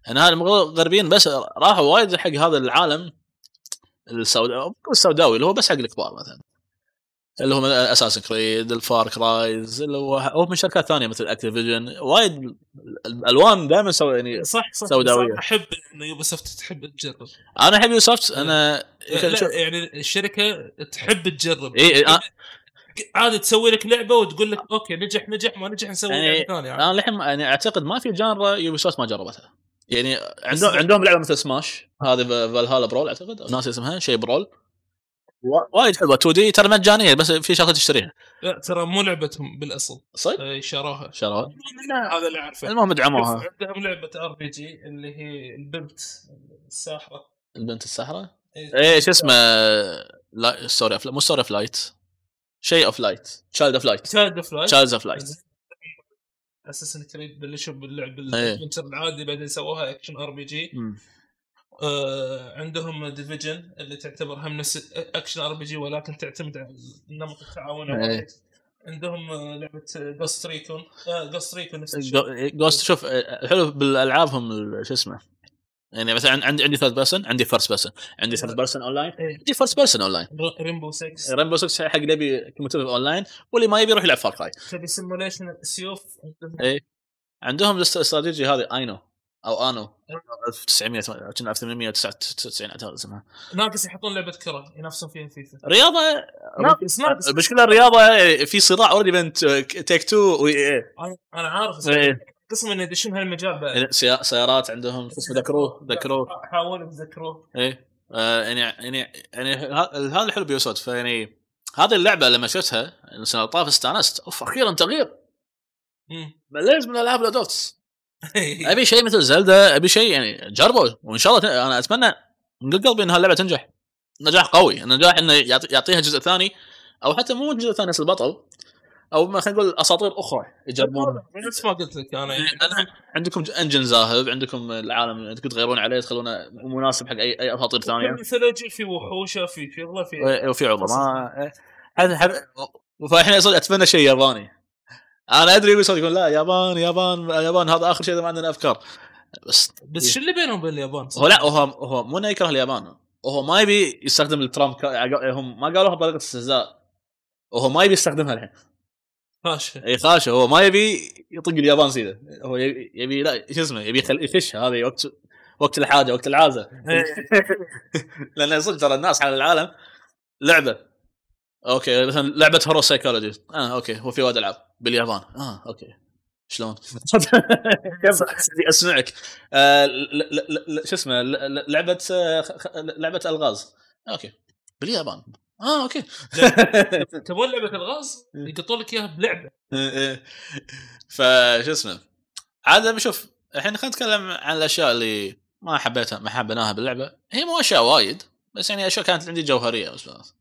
يعني هذا الغربيين بس راحوا وايد حق هذا العالم السوداوي السوداوي اللي هو بس حق الكبار مثلا. اللي هو Assassin's Creed ال Far Crys اللي هو هو من شركات ثانية مثل Activision وايد الألوان دائما سو يعني صح صح سوداوية. صح. أحب إن Ubisoft تحب تجرب أنا أحب Ubisoft أنا لا يعني الشركة تحب تجرب إيه، آه. عادي تسوي لك لعبة وتقول لك okay نجح نجح ما نجح نسوي يعني لعبه ثانية أنا الحين يعني أعتقد ما في genre Ubisoft ما جربتها يعني عندهم عندهم لعبة مثل سماش هذه Valhalla Brawl أعتقد أو ناسي اسمها شيء Brawl وايد حلوة. 2D ترى مجانية بس في شغله تشتريها. لا ترى مو لعبتهم بالأصل. صدق؟ آه، شروها شروها هذا اللي أعرفه. المهم دعموها عندهم لعبة RPG اللي هي البنت الساحرة. البنت السحره إيه. إيه شو اسمه لا Story of مو Story of Light شيء of Light Child of Light Child of Light Child of Light Assassin's Creed بلشوا باللعب إيه. ال adventure العادي بعدين سووها action RPG آه عندهم Division اللي تعتبر هم نفس action RPG ولكن تعتمد على نمط التعاون إيه. عندهم آه، لعبة Ghost Recon Ghost Recon نفس الشيء. Ghost شوف الحلو بالالعابهم ال- شو اسمه؟ يعني مثلا عندي عندي third person عندي first person عندي third person online إيه. عندي first person online Rainbow 6 Rainbow 6 حق اللي يبي competitive online واللي ما يبي يروح يلعب Far Cry تبي simulation عندهم اي عندهم الاستراتيجي هذه Anno أو Anno. 1900 كنا 1899 أعتقد اسمها. ناقص يحطون لعبة كرة ينافسون فيها فيفا رياضة ناقص ناقص. المشكلة الرياضة في صراع already بين Take-Two و EA أنا أنا عارف. بس إيه. قسم إنه يدشون هالمجال بعد. سيا- سيارات عندهم شو اسمه The Crew The Crew. حاولوا يتذكروه إيه. آه، يعني يعني يعني هذا الحلو ب Ubisoft فيعني هذه اللعبة لما شفتها السنة اللي طافت استانست. أوف أخيرا تغيير. مليت من العاب ال adults. ابي شيء مثل Zelda أبي شيء يعني جربوا وإن شاء الله أنا أتمنى من قلب قلبي ان هاللعبه تنجح. نجاح قوي نجاح إنه يعطي- يعطيها جزء ثاني أو حتى مو جزء ثاني نفس البطل. أو ما خلينا نقول أساطير أخرى يجربونها نفس ما قلت لك أنا. أنا- عندكم انجن ذاهب عندكم العالم تقدر تغيرون عليه تخلونه مناسب حق اي أي أساطير ثانية. mythology في وحوشة في شغلة في إيه، وفي عضو ما هذا هذا فالحين صدق أتمنى شيء ياباني. أنا أدري يقول يقول لا يابان يابان يابان هذا آخر شيء ما عندنا أفكار. بس بس شو اللي بينهم وبين اليابان؟ هو لا هو هو مو إنه يكره اليابان. وهو ما يبي يستخدم ال trump card هم ما قالوها بطريقة استهزاء. وهو ما يبي يستخدمها الحين. فاشله أي خاشه هو ما يبي يطق اليابان سيده. هو يبي, لا شو اسمه يبي يخل- يخش هذه وقت وقت الحاجة وقت العازة. لأن صدق ترى الناس على العالم لعبة. okay مثلا لعبة horror psychology آه okay هو في وايد ألعاب باليابان. آه okay. شلون؟ أسمعك؟ آه شو اسمه؟ لعبة آه، لعبة الغاز. okay. باليابان. آه okay. تبون لعبة الغاز؟ يقطون لك إياها بلعبة. إيه. فشو اسمه؟ عاد بشوف الحين خلينا نتكلم عن الأشياء اللي ما حبيتها ما حبيناها باللعبة. هي مو أشياء وايد بس يعني أشياء كانت عندي جوهرية بس.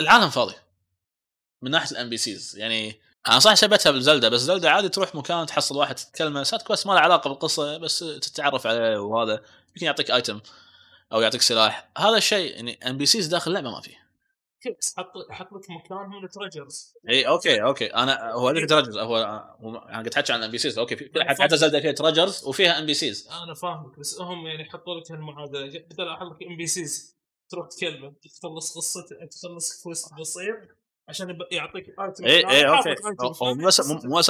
العالم فاضي. من ناحية ال NPCs يعني أنا صح شبتها ب Zelda بس Zelda عادي تروح مكان تحصل واحد تتكلمه side quest ما له علاقة بالقصة بس تتعرف عليه وهذا. يمكن يعطيك item أو يعطيك سلاح. هذا الشيء يعني NPCs داخل اللعبة ما فيه بس حط حط لك مكانهم ال triggers إي okay okay. أنا هو هذيك triggers هو أنا قلت حكي عن ال NPCs okay في حتى Zelda فيها triggers وفيها NPCs أنا فاهمك بس هم يعني حطوا لك هالمعادلة. بدل أحط لك NPCs تروح تكلمه تخلص قصته تخلص quest بسيط عشان يعطيك item اي اي okay. هو- مو بس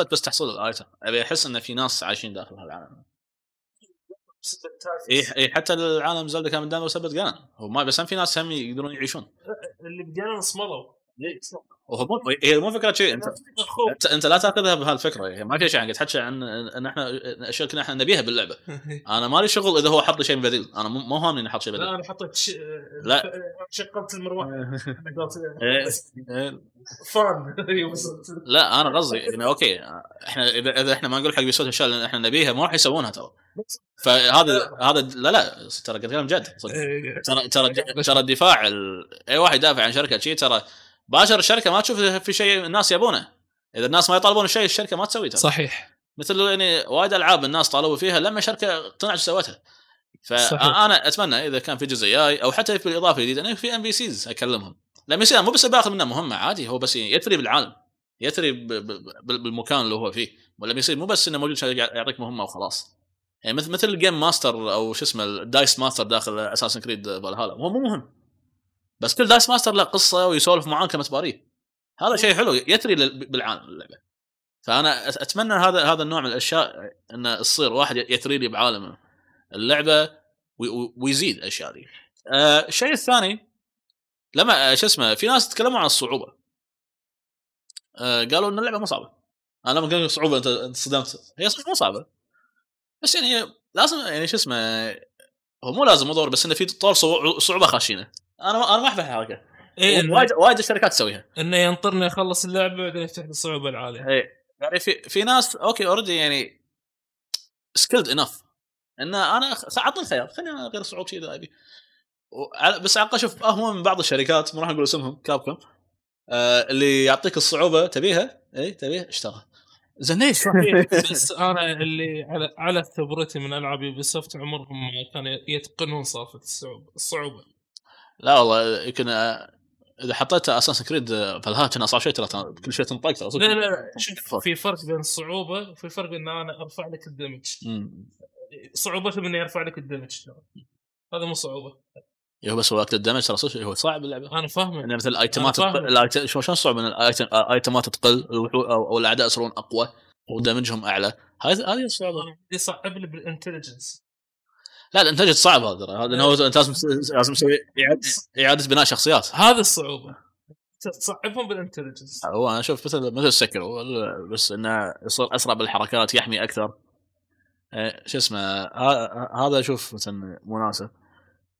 بس- تحصل ال item أبي أحس إن في ناس عايشين داخل هالعالم. اي اي حتى العالم Zelda كان من دائما سبت جان هو ما بس هم في ناس هم يقدرون يعيشون. اللي بدينا صملوا وهو مو هي مو فكرة شيء. انت انت, أنت لا تأخذها بهالفكرة هي ما في شيء قاعد تحكي عن إن إحنا أشياء كنا إحنا نبيها باللعبة. أنا مالي شغل إذا هو حط لي شيء بديل. أنا مو مو هامني إني أحط شيء لا بديل. أنا حطيت ش... لا. شغلت المروحة. أنا قلت إيه، إيه. Fan. لا أنا قصدي يعني okay إحنا اذا إذا إحنا ما نقول حق بيسوي أشياء لأن إحنا نبيها ما راح يسوونها ترى. فهذا هذا لا لا ترى قاعد اتكلم جد صدق. إيه. ترى ترى ترى الدفاع ال... أي واحد يدافع عن شركة شيء ترى باشر الشركة ما تشوف في شيء الناس يبونه. إذا الناس ما يطالبون الشيء الشركة ما تسوي ترى صحيح. مثل يعني وايد ألعاب الناس طالبوا فيها لما شركة اقتنعت إيش سوتها صحيح. فانا أتمنى إذا كان في جزء جاي أو حتى في الاضافه الجديده إنه في NPCs أكلمهم. NPC مو بس باخذ منه مهمه عادي هو بس يثري بالعالم. يثري بالمكان اللي هو فيه. NPC مو بس إنه موجود عشان يعطيك مهمه وخلاص. يعني مثل مثل ال game master أو شو اسمه ال dice master داخل Assassin's Creed Valhalla هو مو مهم. بس كل dice master له قصة ويسولف معاك كمتباريه هذا شيء حلو يثري بالعالم اللعبة فأنا أتمنى هذا هذا النوع من الأشياء انه تصير واحد يثري لي بعالم اللعبة وي- وي- ويزيد الاشياء دي. آه، الشيء الثاني لما آه، شو اسمه في ناس تكلموا عن الصعوبة. آه، قالوا إن اللعبة مو صعبة. أنا لما قلت صعوبة أنت أنت صدمت هي صح مو صعبة. بس يعني لازم يعني شو اسمه هو مو لازم مو بس انه في طور صعو- صعوبة خاشينة. أنا ما أنا ما أحب الحركة. إنه- وايد وايد الشركات تسويها. إنه ينطرني أخلص اللعبة بعدين يفتح لي الصعوبة العالية. اي يعني في في ناس okay already يعني skilled enough إن أنا أعطني الخيار خليني غير صعوبتي إذا أبي. بس على أشوف هو من بعض الشركات ما راح نقول اسمهم Capcom آه اللي يعطيك الصعوبة تبيها؟ اي تبيها؟ اشتغل. زين ليش؟ بس أنا اللي على على خبرتي من ألعاب Ubisoft عمرهم ما كانوا يتقنون سالفه الصعوبة. الصعوبة. لا والله يمكن آه، إذا حطيت Assassin's Creed Valhalla كان أصعب شيء ترى كل شيء تنطق ترى. لا لا لا شوف في فرق بين الصعوبه وفي فرق إن أنا أرفع لك ال damage. صعوبته انه يرفع لك ال damage. هذا مو صعوبة. هو بس وقت ال damage ترى هو صعب اللعبة. أنا فاهمه يعني مثل الايتمات. تقل شلون شلون صعب إن الايتمات تقل الوحو- أو الأعداء يصيرون أقوى و damage هم أعلى. هذه هذه الصعوبه أنا بدي صعب لي بال intelligence لا الانتاج صعب هذا ترى. هذا هو انت لازم لازم تسوي إعادة- اعاده بناء شخصيات. هذه الصعوبة. تصعبهم بال intelligence هو أنا أشوف مثل مثل Sekiro بس إنه يصير أسرع بالحركات يحمي أكثر. إيه، شو اسمه هذا أشوف مثلا مناسب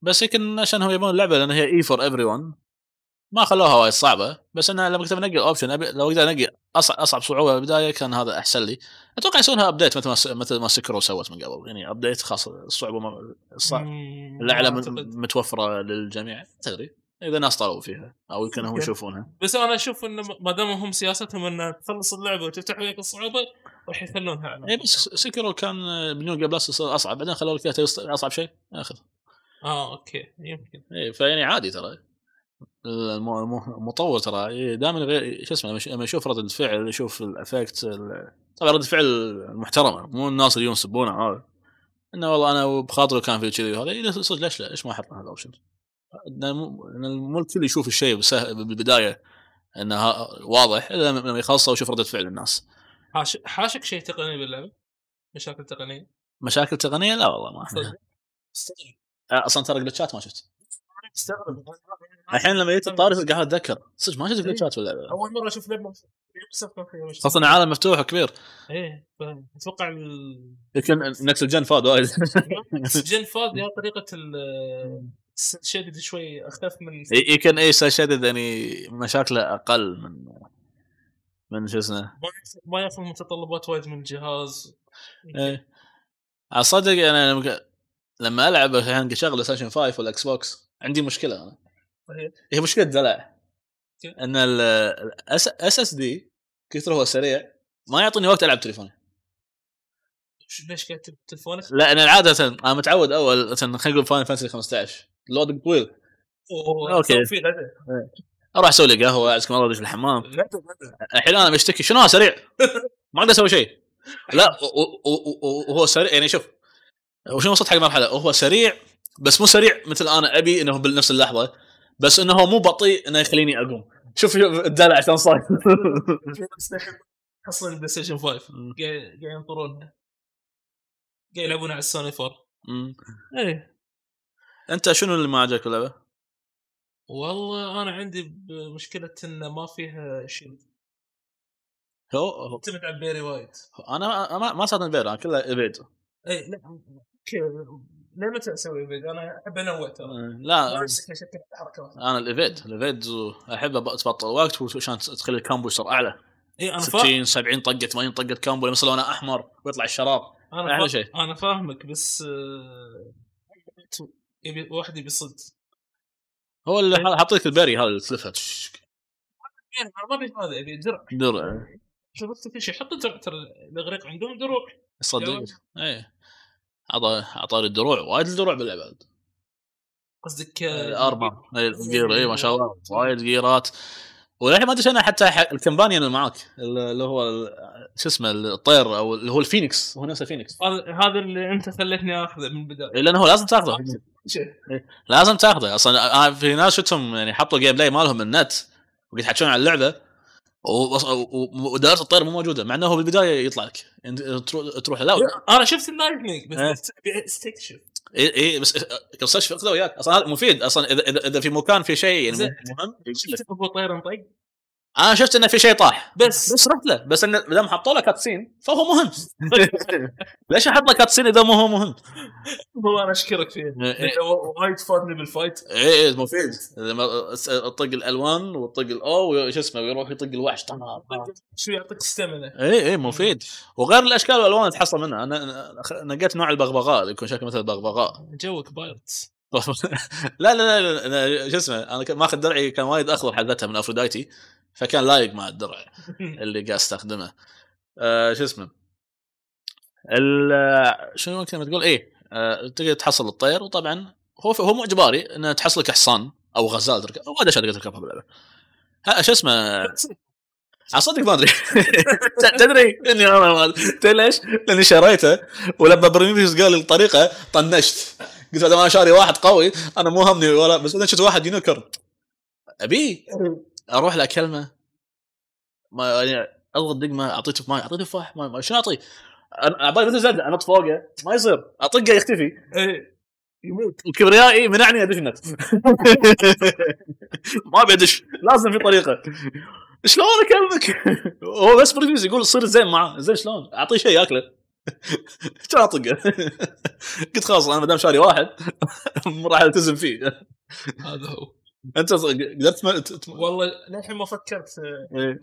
بس يمكن عشان هم يبون اللعبة لأن هي E for everyone ما خلوها وايد صعبة بس أنا لما كنت بنقي ال option أبي لو أقدر انقي اصعب أصعب صعوبة بالبداية كان هذا أحسن لي. أتوقع يسوونها update مثل ما س- مثل ما Sekiro سوت من قبل يعني update خاص الصعوبة الصعب الأعلى. متوفرة للجميع تدري؟ إذا ناس طلبوا فيها أو يمكن هم. يشوفونها. بس أنا أشوف انه ما دام هم سياستهم انه تخلص اللعبة وتفتح لك الصعوبة راح يخلونها على اي بس Sekiro كان ب New Plus يصير أصعب بعدين خلوا لك أصعب شيء آخذ. آه okay يمكن. اي فيعني عادي ترى. المطور ترى. دائما غير شو اسمه لما يشوف رده الفعل يشوف ال effect ال- طبعا رده الفعل المحترمة مو الناس اللي ينسبونه هذا إنه والله أنا بخاطره كان في كذي وهذا. إيه صدق ليش لا؟ ليش ما أحط هذا الاوبشن؟ مو الكل يشوف الشيء بالبداية إنه واضح إلا لما يخلصه ويشوف رده فعل الناس. حاش... حاشك شيء تقني باللعبة؟ مشاكل تقنية؟ مشاكل تقنية؟ لا والله ما صدق. أصلا ترى جلتشات ما شفت. استغرب الحين لما جيت الطاري قاعد أتذكر. صدق ما شفت جلتشات في اللعبه أول مرة أشوف لعبة إن عالم مفتوح وكبير. إيه. أتوقع ال- يمكن نكس الجن فاد وايد. جن فاد يا طريقة ال شدد شوي أخف من يمكن اي شدد يعني مشاكله أقل من من شو اسمه. ما ياخذ- متطلبات وايد من الجهاز. إيه. أصدق أنا لما- ألعب الحين اشغل ستيشن 5 ولا إكس بوكس عندي مشكلة. أنا. هي مشكلة دلع إن ال SSD كثر هو سريع ما يعطيني وقت ألعب تليفوني. ليش قاعد تلفونك؟ لأن عادة أنا متعود أول مثلا خلينا نقول Final Fantasy 15 loading طويل فيه غدا أروح أسوي لي قهوة أعزكم الله أدش الحمام الحين أنا بشتكي شنو سريع؟ ما أقدر أسوي شيء. لا وهو سريع يعني شوف وشنو وصلت حق مرحله وهو سريع بس مو سريع مثل أنا أبي إنه بنفس اللحظة. بس إنه مو بطيء إنه يخليني أقوم. شوف الدلع عشان صاير. حصل PlayStation 5 مم. قاعد ينطرونها قاعد يلعبون على السوني 4 مم. إيه. أنت شنو اللي ما عجبك اللعبة؟ والله أنا عندي مشكلة انه ما فيها شيء هو تعتمد على ال parry وايد أنا ما ما استخدم parry أنا كله evade. اي لا ليه متى أسوي بيد أنا أحب انوع ترى. ما لا حركات أنا ال evade ال evade أحب تبطل وقت عشان تخلي ال combo يصير أعلى. اي أنا فاهم 60 70 طقة 80 طقة combo يصير لونه أحمر ويطلع الشرار. أنا أحلى فا... شيء. أنا فاهمك بس آه، يبي واحد يبي صد هو اللي حاطيك ال parry هذا اللي تلفها أنا ما ابي هذا ابي درع. درع. شفت كل شيء حط درع ترى الإغريق عندهم دروع صدق. إيه. عطى عطاني الدروع وايد الدروع باللعبه قصدك أربع ال gear اي ما شاء الله. وايد جيرات. وللحين ما أدري شنو حتى ال companion اللي معاك اللي هو شو اسمه الطير أو اللي هو الفينيكس. هو نفسه فينيكس هذا هذا اللي أنت خليتني آخذه من البداية. إيه، لأنه هو لازم تاخذه. شيء. لازم تاخذه. أصلا في ناس شفتهم يعني حطوا gameplay مالهم النت وقاعد يحكون عن اللعبة. ودائره الطير مو موجودة مع إنه هو بالبداية يطلع لك انت تروح لا أنا شفت إيه. بس ابي استكشف اي اي بس قصش اخذه وياك أصلا مفيد أصلا إذا إذا, في مكان في شيء يعني. مهم. شفت ابو طير مطق أنا شفت انه في شيء طاح. بس. بس رحت له. بس انه ما دام حطوا له كاتسين فهو مهم ليش أحط له كاتسين إذا مو هو مهم؟ هو أنا أشكرك فيه. إيه. لأنه وايد فادني بال fight اي اي مفيد. تطق الالوان وتطق الاو وش اسمه ويروح يطق الوحش طنع. شو يعطيك stamina اي اي مفيد. وغير الأشكال والالوان اللي تحصل منها. أنا نقيت نوع البغبغاء. اللي يكون شكله مثل البغبغاء. جوك pirates. لا لا لا, لا, أنا شو اسمه أنا ماخذ درعي كان وايد أخضر حذتها من أفروديتي. فكان لايق مع الدرع اللي قاعد أستخدمه. آه شو اسمه؟ شنو كلمه تقول؟ إيه آه تقدر تحصل الطير وطبعا هو هو مو إجباري إنه تحصل لك حصان أو غزال تركب وايد اشياء تقدر تركبها باللعبة. شو اسمه؟ اصدق ما أدري. تدري؟ إني أنا ما تدري ليش؟ لأني شريته ولما بريميوس قال لي الطريقة طنشت. قلت هذا ما شاري واحد قوي أنا مو همني ولا بس أنا شفت واحد ينكر. أبي. أروح له كلمه ما يعني أضغط دقمه اعطيه تفاح اعطيه تفاح ما ما- شنو أعطيه؟ عبالي مثل زلده أنط فوقه ما يصير. أطقه يختفي. إيه. يموت. وكبريائي منعني أدش النت ما أبي أدش. لازم في طريقة. شلون أكلمك؟ هو بس بريفيوز يقول صير زين معاه زين شلون؟ أعطيه شيء ياكله. كان أطقه؟ قلت خلاص أنا ما دام شاري واحد راح ألتزم فيه. هذا هو. أنت قدرت والله للحين ما فكرت. آه، إيه.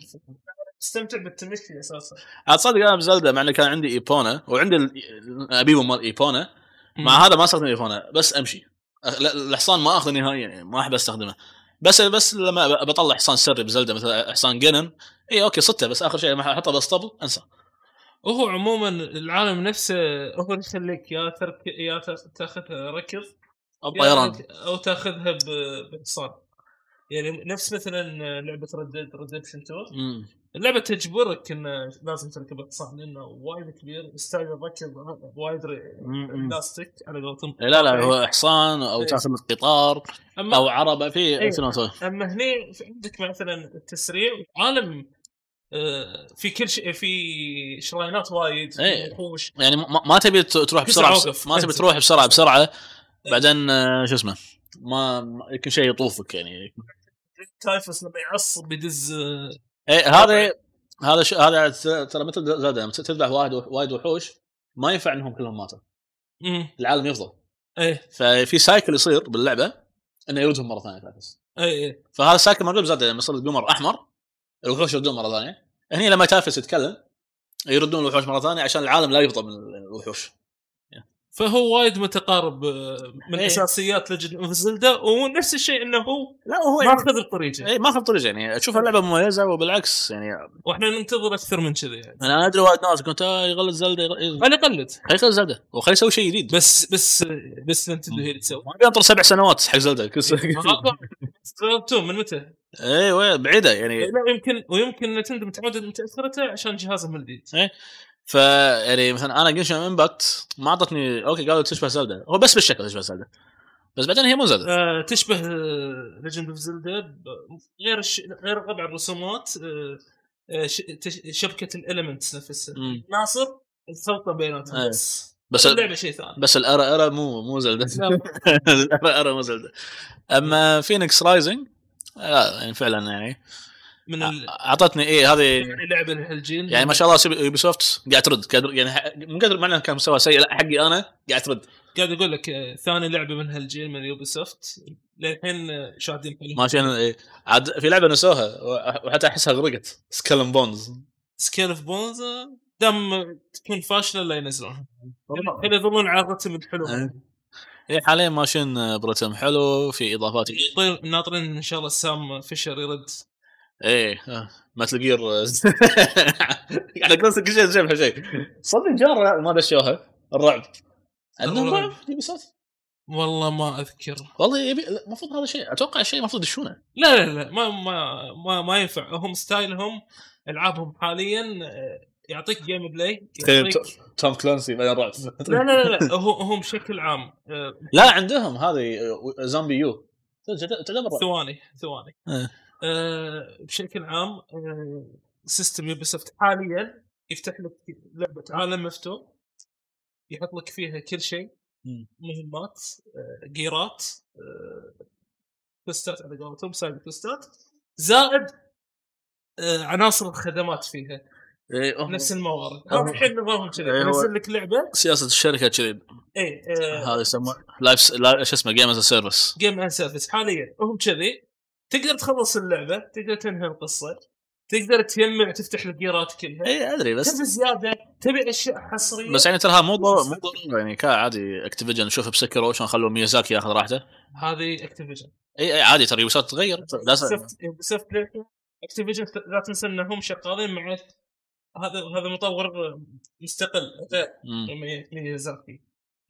استمتع بالتمشي أساسا. عاد صدق أنا ب Zelda مع انه كان عندي Epona وعندي ال amiibo مال Epona مع هذا ما أستخدم Epona بس أمشي. لا- الحصان ما أخذه نهائيا يعني ما أحب أستخدمه. بس بس لما بطلع حصان سري ب Zelda مثل حصان Ganon اي أوكي صدته بس آخر شيء لما أحطه بالاسطبل أنسى. وهو عموما العالم نفسه هو اللي يخليك يا ترك يا تا- تاخذها ركض أو يا طيران إنك- أو تأخذها ب- بحصان يعني نفس مثلا لعبة Red Dead Redemption 2 مم. اللعبة تجبرك إنه لازم تركب الحصان لأنه وايد كبير يستاهل الركب وايد ر- مم. realistic على قولتهم إيه لا لا هو حصان أو إيه. تأخذ قطار أو عربة في إيه. أسوي؟ أما هني عندك مثلا التسريع عالم آه، في كل شيء في شراينات وايد إيه. وحوش يعني ما, تبي تروح بس بسرعة. ما تبي. تروح بسرعة بسرعة بعدين آه، شو اسمه ما يمكن شيء يطوفك يعني. Typhon لما يعصب يدز آه، إيه هذا هذا ش... هذا ترى مثل Zelda لما تذبح واحد وايد وحوش ما ينفع إنهم كلهم ماتوا. العالم يفضى. إيه. ففي cycle يصير باللعبة إنه يردهم مرة ثانية Typhon إيه إيه. فهذا ال cycle موجود ب Zelda لما يصير القمر أحمر الوحوش يردون مرة ثانية. هني لما Typhon يتكلم يردون الوحوش مرة ثانية عشان العالم لا يفضى من الوحوش. فهو وايد متقارب آه، من إيه. أساسيات of Zelda ونفس الشيء إنه هو لا هو يعني ماخذ الطريقة. اي ما أخذ طريق يعني اشوفها لعبه مميزة وبالعكس يعني وإحنا ننتظر أكثر من كذا يعني. أنا أدري وايد ناس كنت آه يقلد Zelda يغ- أنا قلد خلي يخلص Zelda وخلي يسوي شيء جديد. بس بس بس Nintendo هي اللي تسوي. ما بينطر سبع سنوات حق سنة. تو من متى؟ أيوه بعيدة يعني لا يمكن ويمكن Nintendo متعودة من تاثرته عشان جهازهم الجديد ف يعني مثلا أنا Genshin Impact ما أعطتني أوكي قالوا تشبه Zelda. هو بس بالشكل تشبه Zelda. بس بعدين هي مو Zelda. آه تشبه Legend of Zelda غير الش... غير طبع الرسومات آه آه ش... تش... شبكة ال elements نفسها. عناصر الخلطه بيناتهم أي. بس بس اللعبة شيء ثاني بس الارا أرا مو مو زلدة. لا. الارا أرا مو زلدة. أما فينيكس رايزنج لا يعني فعلا يعني من ال... أعطتني إيه هذه يعني لعبة لهالجيل يعني ما شاء الله يوبي سوفت قاعد ترد قاعد يعني مو قادر معناه كان مستوى سيء لا حقي أنا قاعد ترد. قاعد أقول لك آه، ثاني لعبة من هالجيل من يوبي سوفت للحين آه، شادين حيلهم. ماشي أنا إيه. عاد في لعبة نسوها وحتى أحسها غرقت سكلم بونز سكيل اوف بونز دام تكون فاشلة لا ينزلونها. يظلون على الرتم الحلو. إيه. حاليا ماشيين برتم حلو في إضافات. طيب ناطرين إن شاء الله سام فيشر يرد. إيه آه، مثل جير يعني كل كل شيء شيء شيء. صدق جار ما دشوها الرعب. عندهم. رعب يبي صوت؟ والله ما أذكر. والله يبي المفروض هذا شيء أتوقع شيء المفروض يدشونه لا لا لا ما ما ما, ما ينفع. هم ستايلهم ألعابهم حاليا آه، يعطيك gameplay يعطيك Tom Clancy بعدين رعب. لا لا لا, هم بشكل عام آه، لا عندهم هذه ZombiU. تعتبر ثواني ثواني. إيه. آه، بشكل عام آه، system Ubisoft حاليا يفتح لك لعبة عالم مفتوح يحط لك فيها كل شيء. مهمات آه، جيرات آه، كويستات على قولتهم side كويستات زائد آه، عناصر الخدمات فيها. إيه، نفس الموارد. الحين نظامهم كذي إيه، ينزل لك لعبة. سياسة الشركة كذي. اي هذا يسمونه live لا شو اسمه game as service game as service حاليا. هم كذي تقدر تخلص اللعبة تقدر تنهي القصة تقدر تجمع تفتح الجيرات كلها. إي أدري بس تبي زيادة تبي أشياء حصرية. بس يعني ترى مو مو ضروري يعني عادي Activision شوف ب Sekiro شلون خلوا ميازاكي ياخذ راحته. هذه Activision إي إي عادي ترى Ubisoft تغير. لازم Activision لا تنسى إنهم شغالين مع هذا هذا مطور مستقل غير ميازاكي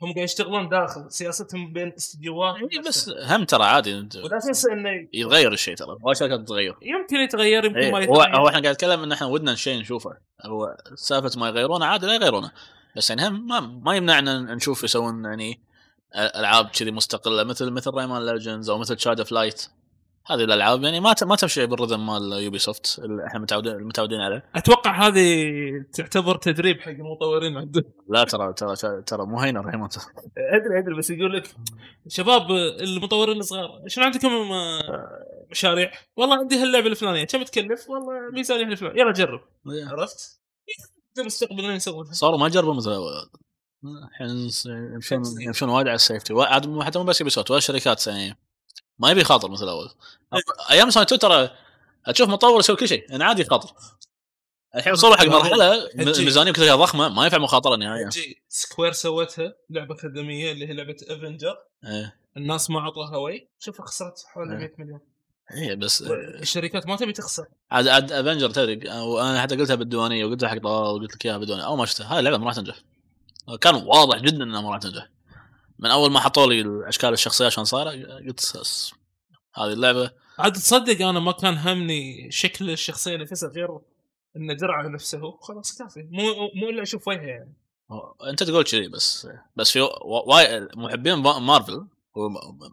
هم قاعد يشتغلون داخل سياستهم بين استديوهات إي بس هم ترى عادي ولا تنسى إنه يتغير الشيء ترى. وايد شركات تتغير. يمكن يتغير يمكن إيه، ما يتغير. هو إحنا قاعد نتكلم إن إحنا ودنا شيء نشوفه. هو سالفة ما يغيرونه عادي لا يغيرونه. بس يعني هم ما, ما يمنعنا نشوف يسوون يعني ألعاب كذي مستقلة مثل مثل Rayman Legends أو مثل Child of Light هذه الألعاب يعني ما ت- ما تمشي بال rhythm مال Ubisoft اللي إحنا متعودين المتعودين عليه. أتوقع هذه تعتبر تدريب حق المطورين عندهم لا ترى ترى ترى مو هينه أدري أدري بس يقول لك شباب المطورين الصغار شنو عندكم آه، مشاريع؟ والله عندي هاللعبة الفلانية. كم تكلف؟ والله ميزانية الفلانية. يلا جرب. عرفت؟ مستقبلا يسوونها. صاروا ما يجربوا مثل أول. الحين يمشون يمشون وايد على ال safety. حتى مو بس Ubisoft ولا الشركات يعني ما يبي يخاطر مثل اول أيام سوني 2 ترى تشوف مطور يسوي كل شيء يعني عادي يخاطر. الحين وصلوا حق مرحلة. الميزانيه كلها ضخمة ما ينفع مخاطرة نهائيا. Square سوتها لعبة خدميه اللي هي لعبة Avengers إيه. الناس ما عطوها وي شوف خسرت حوالي إيه. 100 مليون. إيه بس الشركات ما تبي تخسر. عاد عاد افنجر تدري وأنا حتى قلتها بالديوانية وقلتها حق طلال وقلت لك إياها بالديوانية. أول ما شفتها هاي اللعبه ما راح تنجح. كان واضح جدا إنها ما راح تنجح. من أول ما حطوا لي اشكال الشخصية عشان صايرة قلت هذه اللعبة. عاد تصدق أنا ما كان همني شكل الشخصية نفسها غير إنه درعه نفسه خلاص كافي. مو مو إلا أشوف وجهه يعني. أنت تقول كذي بس بس في وايد محبين مارفل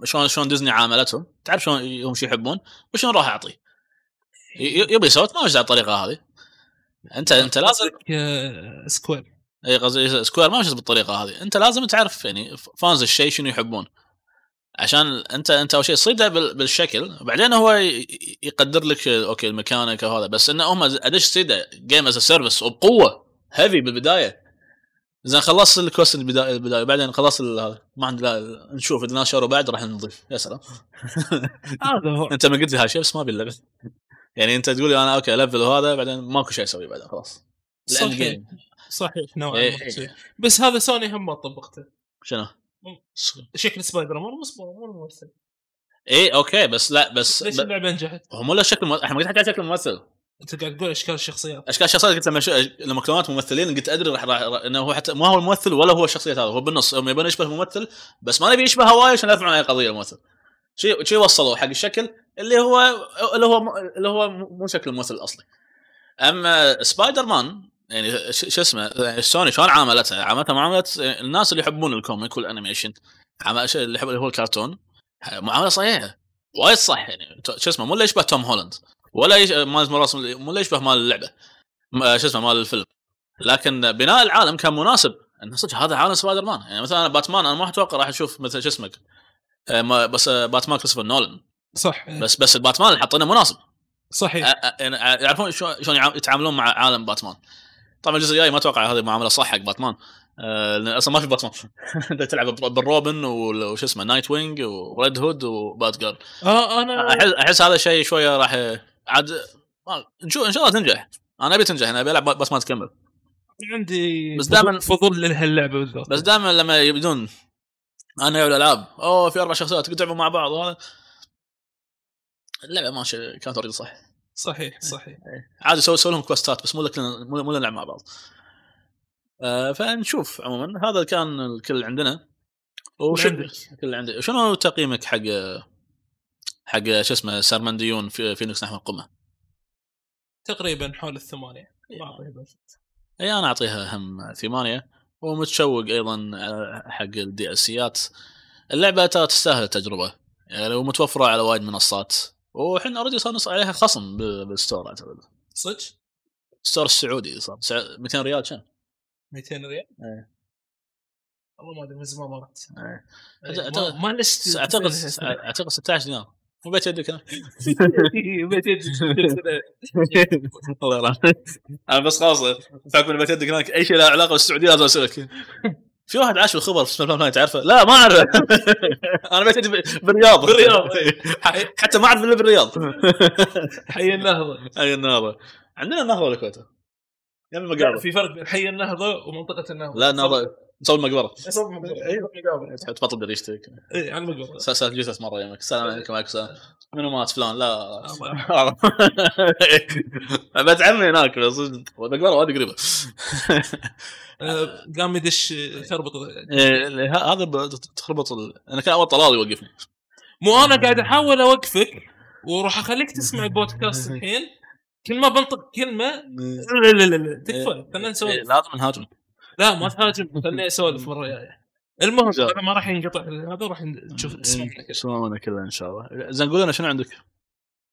شلون شلون ديزني عاملتهم تعرف شلون هم شو يحبون؟ وشلون راح أعطي؟ ي- Ubisoft ما على الطريقة هذه. أنت أنت لازم آه، Square. اي قصدي Square ما مشت بالطريقة هذه. أنت لازم تعرف يعني fans الشيء شنو يحبون. عشان أنت أنت أول شيء صيده بال- بالشكل وبعدين هو يقدر لك okay ال mechanic وهذا بس إنه هم أدش صيده game as service وبقوه heavy بالبداية. زين خلصت ال quest البداية البداية بعدين خلصت هذا ما عندي لا نشوف إذا ناس شاروا بعد راح نضيف. يا سلام. هذا هو. أنت ما قلت لي هالشيء بس ما باللعبه يعني أنت تقول أنا okay level وهذا بعدين ماكو شيء أسوي بعدين خلاص. صحيح نوعا إيه، ما إيه. بس هذا سوني هم ما طبقته شنو؟ شكل سبايدر مان مو سبايدر مان ممثل اي okay بس لا بس ليش. اللعبة نجحت؟ هو مو له شكل مو... إحنا ما عن شكل الممثل أنت قاعد تقول أشكال الشخصيات أشكال الشخصيات قلت لما ش... لما كلمات ممثلين قلت أدري راح راح إنه هو حتى ما هو الممثل ولا هو الشخصيات هذا هو بالنص هم يبون يشبه الممثل بس ما نبي يشبه هواي عشان يدافعون عن أي قضية الممثل شيء شيء وصلوا حق الشكل اللي هو اللي هو اللي هو مو شكل الممثل الأصلي أما سبايدر مان يعني شو اسمه يعني سوني شلون عاملتها؟ عاملتها معامله الناس اللي يحبون ال comic وال animation. اللي يحب اللي هو الكرتون. معاملة صحيحة. وايد صح يعني. شو اسمه مو اللي يشبه توم هولاند. ولا يش... موراليس مو اللي يشبه مال اللعبة. شو اسمه مال الفيلم. لكن بناء العالم كان مناسب. إنه صدق هذا عالم سبايدر مان يعني مثلا باتمان أنا ما أتوقع راح أشوف مثل شو اسمك آه، بس آه، باتمان كريستوفر نولان. صح. بس بس الباتمان اللي حاطينه مناسب. صحيح. يعني يعرفون شلون يتعاملون مع عالم باتمان. طبعا الجزء الجاي ما أتوقع هذه معاملة صح حق باتمان. آه، لأن أصلا ما في باتمان. انت تلعب بالروبن وش اسمه Nightwing و Red Hood و Batgirl. آه أنا احس أحس هذا الشيء شوية راح عاد نشوف إن شاء الله تنجح. أنا أبي تنجح أنا أبي ألعب باتمان تكمل. عندي بس دائماً- فضول لهاللعبة بالذات. بس دائما لما يبدون أنا والالعاب أوه في أربع شخصيات تلعبوا مع بعض وهذا اللعبة ماشية كانت already صح. صحيح صحيح. عادي سوي سوي لهم quest ات بس مو لك مو مو نلعب مع بعض. آه فنشوف عموما. هذا كان الكل اللي عندنا. وش عندك. الكل اللي عندي. شنو تقييمك حق حق شو اسمه سارمنديون في فينيكس نحو القمة؟ تقريبا حول الثمانية. ما أعطيها بس. اي أنا أعطيها هم ثمانية. ومتشوق أيضا آه، حق ال DLC ات اللعبة ترى تستاهل التجربة. يعني ومتوفرة على وايد منصات. وحين already صار نص عليها خصم بال- بال store أعتقد. صدق؟ ال store السعودي صار. سع- 200 ريال كم 200 ريال؟ إيه. والله ما أدري من زمان ما رحت. إيه. إيه، أعتقد- ما- لست أعتقد أعتقد 16 دينار. مو بيت يدك أنا. بيت يدك. الله يرحمه. أنا بس خلاص بحكم بيت يدك هناك. أي شيء له علاقة بالسعودية لازم اسالك في واحد عاش بالخبر في اسمه بلان تعرفه؟ لا ما أعرفه. أنا بيت بالرياض. بالرياض. حتى ما أعرف إلا بالرياض. حي النهضة. اي النهضة. عندنا النهضة ولا الكويت؟ يم المقابر في فرق بين حي النهضة ومنطقة النهضة. لا النهضة نسوي المقبره صوب مقابر تحط بطل بريشتك اي على المقابر سألت جثث مرة يمك السلام عليكم وعليكم السلام. منو مات؟ فلان. لا. بيت عمي هناك بس المقبره وايد قريبة. قام يدش تربط إيه، ه- هذا تخربط. أنا كان أول طلال يوقفني. مو أنا قاعد أحاول أوقفك وأروح أخليك تسمع البودكاست الحين. كل ما بنطق كلمة لا لا لا لا تكفى خلينا إيه، نسولف. لازم نهاجم. لا ما تهاجم خليني أسولف مرة جاية. المهم ما راح ينقطع هذا راح نشوف تسمعنا كذا. إن شاء الله. زين قول لنا شنو عندك؟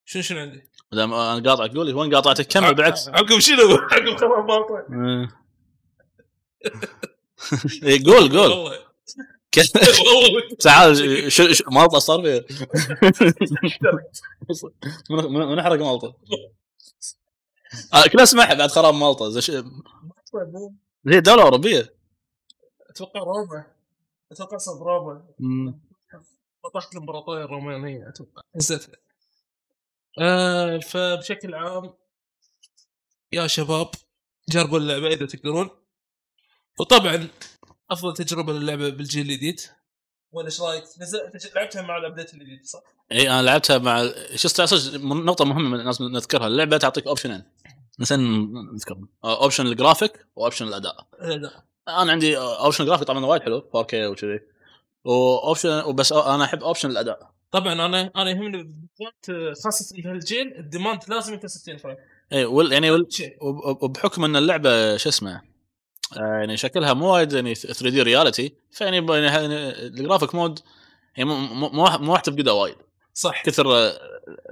شنو شنو عندي؟ دام أنا قاطعك قول لي وين قاطعتك؟ كمل بالعكس عقب شنو؟ عقب إيه، قول قول. والله. تعال ش- ش- مالطة صار فيها؟ من- من من حرق مالطه؟ آه، كلها اسمعها بعد خراب مالطة هي دولة أوروبية. أتوقع روما. أتوقع صد روما. بطحت الإمبراطورية الرومانية أتوقع. هزتها آه فبشكل عام يا شباب جربوا اللعبة إذا تقدرون. وطبعا أفضل تجربة للعبة بالجيل الجديد. ولا إيش رأيك؟ لعبتها مع ال update الجديد صح؟ إي أنا لعبتها مع شو اسمه صدق نقطة مهمة لازم نذكرها. اللعبة تعطيك option ين نسينا نذكرهم option ال graphic و option الاداء لا لا أنا عندي option graphic طبعا وايد حلو 4K وكذي. و option وبس أنا أحب option الأداء. طبعا أنا أنا يهمني بالذات خاصه في هالجيل ال demand لازم يكون 60 frame. إي وال يعني وال وبحكم أن اللعبة شو اسمه آه، يعني شكلها مو وايد يعني 3D reality فيعني يعني ال graphic mode يعني مو مو مو راح تفقدها وايد. صح. كثر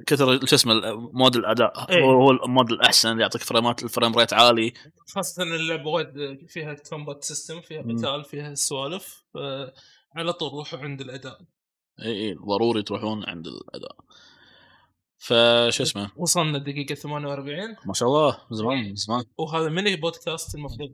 كثر شو اسمه mode الأداء إيه. هو هو ال mode الأحسن اللي يعطيك frame ات ال frame rate عالي. خاصة اللعبة وايد فيها combat system فيها. قتال فيها سوالف على طول روحوا عند الأداء. إي إي ضروري تروحون عند الأداء. فشو اسمه؟ وصلنا الدقيقه 48 ما شاء الله زمان زمان. وهذا ميني بودكاست المفروض.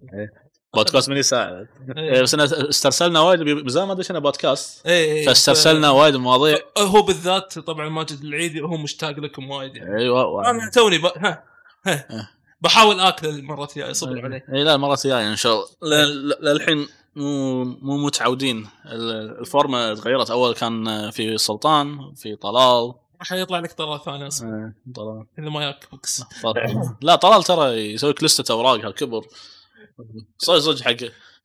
بودكاست مني ساعه إيه. بس أنا استرسلنا وايد بزمان ما ادري شنو بودكاست. إيه، إيه. فاسترسلنا وايد مواضيع. ف- هو بالذات طبعا ماجد العيدي هو مشتاق لكم وايد يعني. أيوه أنا توني ب... ها ها. بحاول آكل المرة الجاية صبر علي اي لا المرة الجاية إن شاء الله. ل- ل- للحين مو مو متعودين. ال- الفورمة تغيرت. أول كان في سلطان في طلال. راح يطلع لك طلال ثاني. أصلا طلال. اذا ما ياك بوكس. لا طلال ترى يسوي لك لستة أوراق هالكبر. صدق صدق حق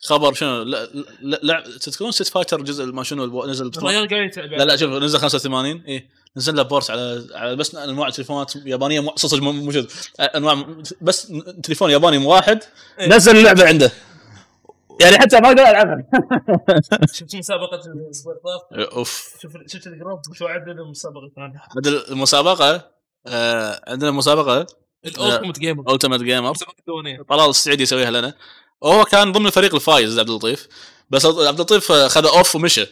خبر شنو لا لا, لا تذكرون ست فايتر الجزء ما شنو البو- نزل قاعد يتعب لا لا شوف نزل 85 اي نزل له بورت على على بس أنواع تليفونات يابانية مو- صدق مو مو شد. أنواع بس تليفون ياباني واحد إيه. نزل اللعبه عنده. يعني حتى ما أقدر العبها. شفت مسابقة طاف أوف. شوف شفت ال group؟ شو عدل المسابقه الثانية عند المسابقة آه عندنا مسابقة ال Ultimate Gamer Ultimate Gamer طلال السعيدي يسويها لنا. وهو كان ضمن الفريق الفايز عبد اللطيف. بس عبد اللطيف خذ off ومشى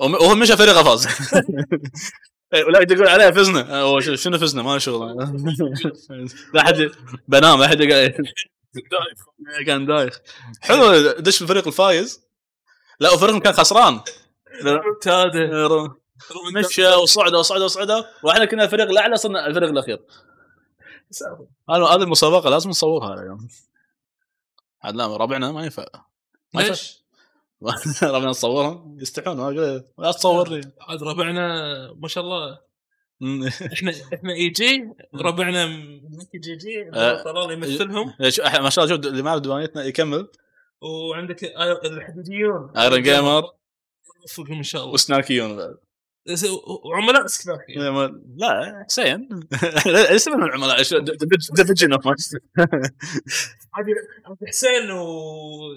وم- وهو مشى فريقه فاز. إيه، ولا يقول عليه فزنا. هو شنو فزنا؟ ما شغل. لا أحد بنام لا قاعد كان دايخ. حلو دش في الفريق الفايز. لا وفريقهم كان خسران. مشى وصعدوا وصعدوا وصعدوا وإحنا كنا الفريق الأعلى صرنا الفريق الأخير. هذا هذه المسابقة لازم نصورها اليوم عاد لا ربعنا ما ينفع. ليش؟ ربعنا نصورهم يستحون لا تصورني عاد ربعنا ما شاء الله. إحنا إحنا اي جي ربعنا جي جي آه. طلال يمثلهم. ما شاء الله شوف اللي ما ديوانيتنا يكمل. وعندك الحديديون. ايرون جيمر إن شاء الله. وسناكيون بعد. بس- وعملاء سكناكي لا حسين إيش من العملاء ديفيجن اوف عبد حسين و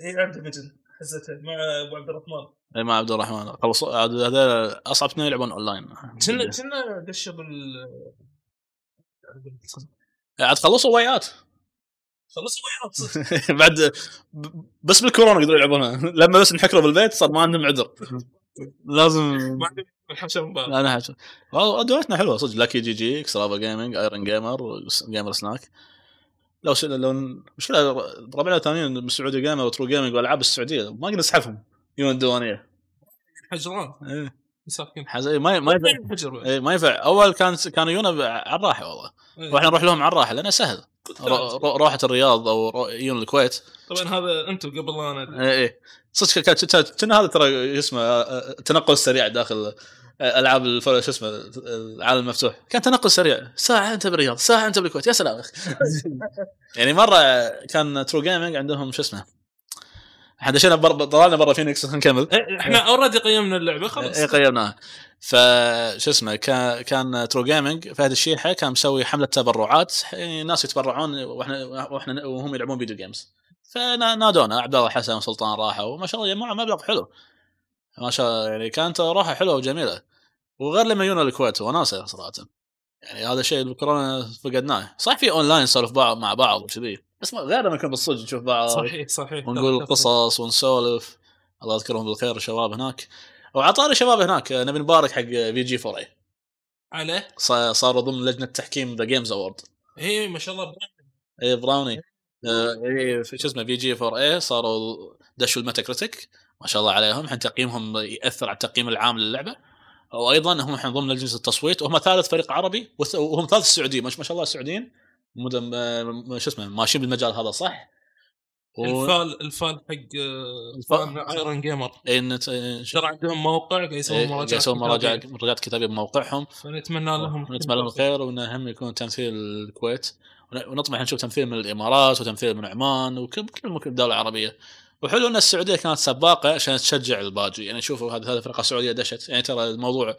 هي عنده فيجن حزته مع أبو عبد الرحمن. اي مع عبد الرحمن. عاد هذا أصعب اثنين يلعبون أونلاين. كنا كنا دشوا بال عاد خلصوا ويات خلصوا صدق. بعد بس بالكورونا يقدرون يلعبونها. لما بس انحكروا بالبيت صار ما عندهم عذر. لازم لا أنا والله أدواتنا حلوة. صدق لاكي جي جي اكسترافا جيمنج ايرون جيمر جيمر سناك لو س... لو مشكلة ربعنا الثانيين من Gamer و True Gaming والالعاب السعودية. ما قدر نسحبهم يوم الديوانية. حجران إيه. مساكين. حز... ما ما ينفع. إيه ما ينفع. أول كان كانوا يجونا على الراحة والله. إيه. وإحنا نروح لهم على الراحة لأنه سهل. رو- رو- روحة الرياض أو يجون الكويت. طبعا هذا أنتم قبل لا أنا. إيه إيه. صدق كان- هذا ترى اسمه آه، التنقل السريع داخل آه، ألعاب شو اسمه العالم المفتوح. كان تنقل سريع. ساعة أنت بالرياض ساعة أنت بالكويت. يا سلام يعني مرة كان True Gaming عندهم شو اسمه إحنا دشينا بر... طلعنا برا فينيكس نكمل. إيه، إحنا already قيمنا اللعبة خلاص. اي قيمناها. ف شو اسمه كان كان True Gaming فهد الشيحة كان مسوي حملة تبرعات. يعني الناس يتبرعون وإحنا وإحنا وهم يلعبون video games فنادونا عبد الله حسن وسلطان راحوا وما شاء الله جمعوا مبلغ حلو. ما شاء الله يعني كانت روحه حلوة وجميلة. وغير لما يجونا الكويت وناسه صراحة. يعني هذا الشيء بالكورونا فقدناه. صح في اونلاين نسولف بعض مع بعض وكذي بس ما- غير لما نكون بالصدق نشوف بعض. صحيح صحيح. ونقول قصص ونسولف. الله يذكرهم بالخير الشباب هناك. وعطاري شباب هناك نبي نبارك حق VG 4 A عليه. صاروا ضمن لجنة تحكيم The Games Award اي ما شاء الله اي براوني اي في- شو اسمه VG 4 A صاروا دشوا ال Metacritic ما شاء الله عليهم. الحين تقييمهم يأثر على التقييم العام للعبة. وأيضا هم الحين ضمن لجنة التصويت وهم ثالث فريق عربي وهم ثالث السعوديين ما شاء الله السعوديين آه، شو اسمه ماشيين بالمجال هذا صح؟ و... الفال الفال حق آه، الفال- Iron Gamer إن- ترى عندهم موقع قاعد يسوون إيه، مراجعات يسوون مراجعه كتابية. مراجعات كتابية بموقعهم. فنتمنى لهم ونتمنى لهم الخير. وإنه هم يكون تمثيل الكويت. ونطمح نشوف تمثيل من الإمارات وتمثيل من عمان وكل كل ممكن دوله عربيه وحلو إن السعودية كانت سباقة عشان تشجع الباقي. يعني شوفوا هذه هذه الفرقه السعوديه دشت. يعني ترى الموضوع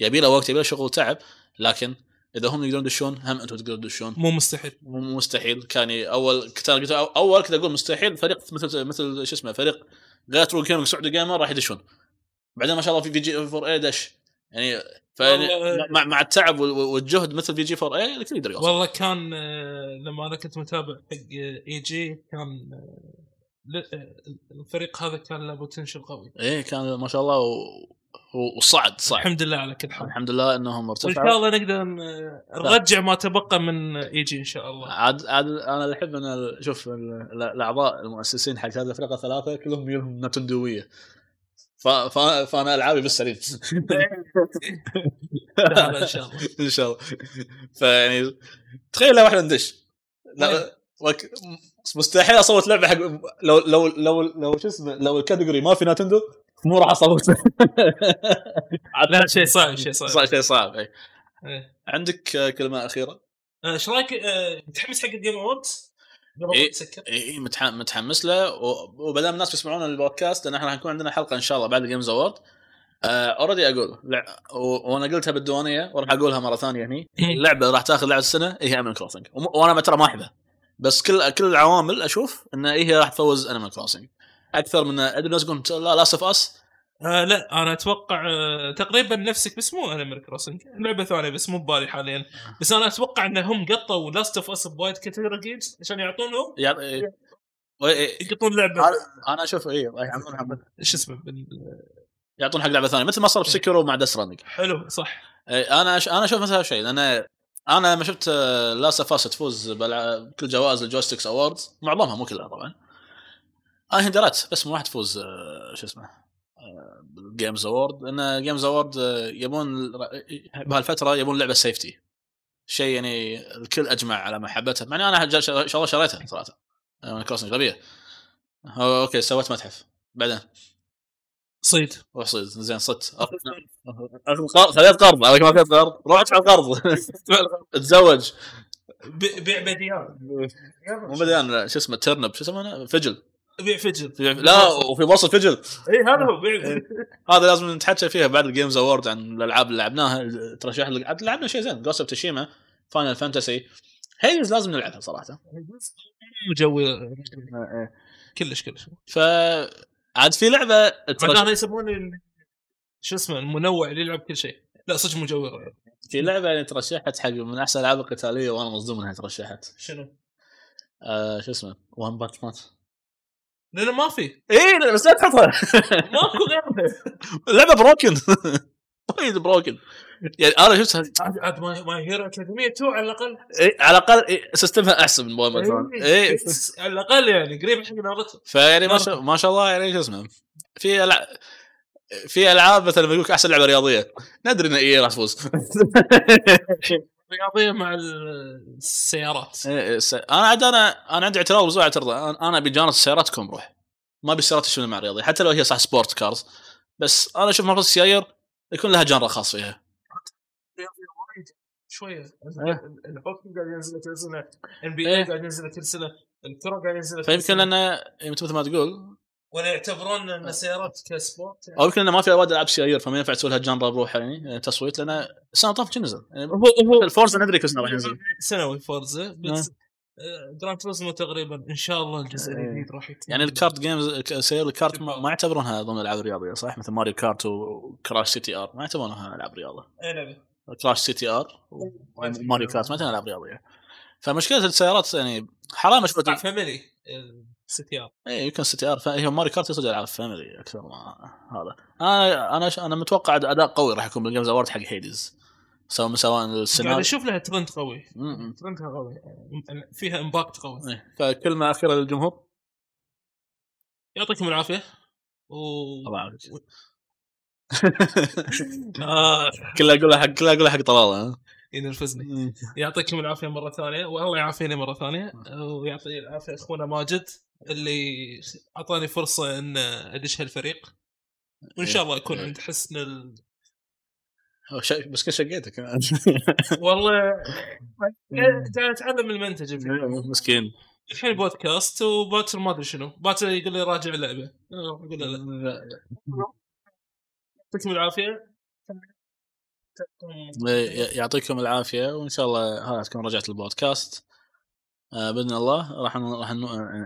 يبي له وقت يبي له شغل وتعب لكن إذا هم يقدرون يدشون هم أنتم تقدرون تدشون. مو مستحيل. مو مستحيل. كان أول كنت قلت أول كنت أقول مستحيل فريق مثل مثل شو اسمه فريق غير True Gaming Saudi Gamer راح يدشون. بعدين ما شاء الله في VG 4 A دش. يعني مع مع التعب وال- والجهد مثل VG 4 A الكل يقدر يوصل. والله كان آه، لما أنا كنت متابع حق AG كان آه، آه، الفريق هذا كان له potential قوي. إيه كان ما شاء الله و... وصعد صعد. الحمد لله على كل حال. الحمد لله إنهم وإن شاء ارتفعوا الله نقدر نرجع ما تبقى من اي جي إن شاء الله. عاد عاد أنا احب إن شوف ال- ال- الأعضاء المؤسسين حق هذه الفرقة الثلاثة كلهم ميولهم نتندوية. ف... ف... فأنا ألعابي بالسليم إن شاء الله إن شاء الله فيعني تخيل لو إحنا ندش لا. وك... مستحيل أصوت لعبة حق لو لو لو لو شو اسمه لو ال category ما في Nintendo مو راح أصوت لا شيء صعب شيء صعب صعب شيء صعب اي إيه. عندك آه، كلمة أخيرة؟ آه، إيش رأيك آه، متحمس حق ال Game Awards؟ إيه. تسكر اي متح... متحمس له وبدام الناس بيسمعون البودكاست لأن إحنا راح يكون عندنا حلقة إن شاء الله بعد ال Games Award already أقول لع... و... وأنا قلتها بالديوانية وراح أقولها مرة ثانية هني. اللعبه راح تاخذ لعبة السنة هي Animal Crossing. وأنا ترى ما أحبها. بس كل كل العوامل أشوف إن هي راح تفوز Animal Crossing أكثر من أدري الناس يقولون لا لاست اوف اس آه لا أنا أتوقع آه تقريبا نفسك بس مو Animal Crossing لعبة ثانية بس مو ببالي حاليا. بس أنا أتوقع انهم قطوا Last of Us بوايد categories عشان يعطونهم. يع... إيه. إيه. يقطون لعبة. أنا أنا أشوف اي حق- شو اسمه؟ يعطون حق لعبة ثانية مثل ما صار ب Sekiro مع Death Stranding حلو صح. إيه، أنا أش... أنا أشوف مثل هالشيء لأن أنا لما شفت Last of تفوز بكل جوائز ال Joysticks Awards معظمها مو كلها طبعا. أنا دريت بس مو راح تفوز آه، شو اسمه. بال Games Award لأن Games Award يبون بهالفترة يبون لعبة safety شيء يعني الكل أجمع على محبتها مع أنا إن شاء الله شريتها صراحة. Animal Crossing غبيه okay سويت متحف. بعدين؟ صيد. روح صيد. زين صدت. خذيت قرض. عليك ما خذيت قرض. روح ادفع القرض. تزوج بي- بيع بديان مو بديان شو اسمه ترنب. شو اسمه؟ فجل. بيع فجل. لا وفي وصل فجل. اي هذا هو. بيع هذا لازم نتحكى فيها بعد الجيمز اوورد عن الألعاب اللي لعبناها. ترشح لعبنا شيء زين. جوست اوف تشيما فاينل فانتسي هيلز لازم نلعبها صراحة. مجوي كلش كلش. ف عاد في لعبة ترش- بعدين يسمونه ال- شو اسمه المنوع اللي يلعب كل شيء. لا صدق مجوي في لعبة يعني ترشحت حق من أحسن الالعاب القتالية وأنا مصدوم إنها ترشحت. شنو؟ آه شو اسمه؟ One Punch Man لأنه ما في. اي بس لا تحطها ماكو غيرها اللعبه broken وايد broken يعني أنا شفتها عاد عاد My Hero Academia 2 على الأقل. إيه على الأقل إيه system ها أحسن من بوي مثلا اي على الأقل يعني قريب حق ناروتو. فيعني ما شاء ما شاء الله يعني شو اسمه في ألع... في ألعاب مثلا يقول لك أحسن لعبة رياضية. ندري إن اي راح تفوز. رياضيه مع السيارات. إيه، س- أنا عاد أنا أنا عندي اعتراض بزوج اعتراض. أنا أبي جانب السيارات تكون بروح ما أبي السيارات تشتغل مع رياضيه حتى لو هي صح sport cars بس أنا أشوف مرات السيايير يكون لها genre خاص فيها. شوية. إيه. الهوكي قاعد ينزل كل سنه NBA. اي قاعد ينزل كل سنه الكرة قاعد ينزل فيمكن لأن مثل ما تقول. ولا يعتبرون إن السيارات ك sport يعني. أو يمكن انه ما في وايد ألعاب سيايير فما ينفع تسوي لها genre بروحها يعني تصويت لأن السنة طافت نزل؟ يعني هو هو ال Forza ندري كل سنه راح ينزل سنوي Forza بس آه، Gran Turismo تقريبا إن شاء الله الجزء. الجديد راح يعني ال kart games سير ال kart ما, ما يعتبرونها ضمن الالعاب الرياضيه صح؟ مثل Mario Kart و Crash CTR ما يعتبرونها ألعاب رياضة. اي لعبه Crash CTR و Mario Kart ما يعتبرونها ألعاب رياضية. فمشكلة السيارات يعني حرام أشوف family CTR اي يمكن CTR هي Mario Kart يصير العاب family أكثر ما هذا. أنا أنا أنا متوقع أداء قوي راح يكون بال Games Award حق Hades سواء سواء قاعد السيناريو أشوف لها ترند قوي. ترندها قوي. فيها impact قوي. إيه. فكلمه أخيرة للجمهور. يعطيكم العافية. و الله يعافيك. آه. كلها أقولها حق كلها أقولها حق طلاله ها؟ ينرفزني يعطيكم العافية مرة ثانية. والله يعافيني مرة ثانية. ويعطي العافية أخونا ماجد. اللي أعطاني فرصة إن أدش هالفريق. وإن شاء الله يكون عند حسن ال... بس شقيتك والله قاعد اتعلم المنتج. مسكين. الحين بودكاست وباتر ما أدري شنو. باتر يقول لي راجع اللعبة. أقول له لا. يعطيكم العافية. يعطيكم العافية. وإن شاء الله هذا تكون رجعت البودكاست بإذن الله راح راح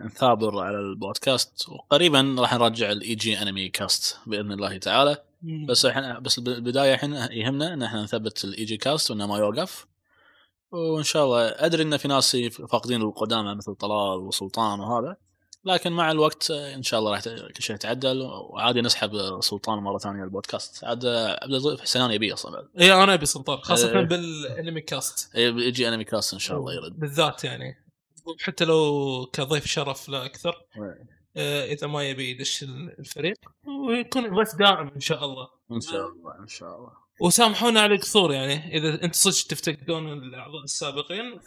نثابر على البودكاست وقريبا راح نرجع ال EG Anime Cast بإذن الله تعالى. بس إحنا بس البداية إحنا يهمنا إن إحنا نثبت ال EG Cast وإنه ما يوقف. وإن شاء الله أدري إن في ناس فاقدين القدامى مثل طلال وسلطان وهذا. لكن مع الوقت آه، إن شاء الله راح كل شيء يتعدل. وعادي نسحب سلطان مرة ثانية البودكاست. عاد آه، عبد اللطيف حسنان يبي أصلا بعد. اي أنا أبي سلطان خاصة إيه. بالانمي كاست يجي انمي كاست إن شاء الله يرد. بالذات يعني. حتى لو كضيف شرف لا أكثر إيه. آه، إذا ما يبي يدش الفريق ويكون ضيف دائم إن شاء الله إن شاء الله إن شاء الله وسامحونا على القصور يعني إذا أنتم صدق تفتقدون الأعضاء السابقين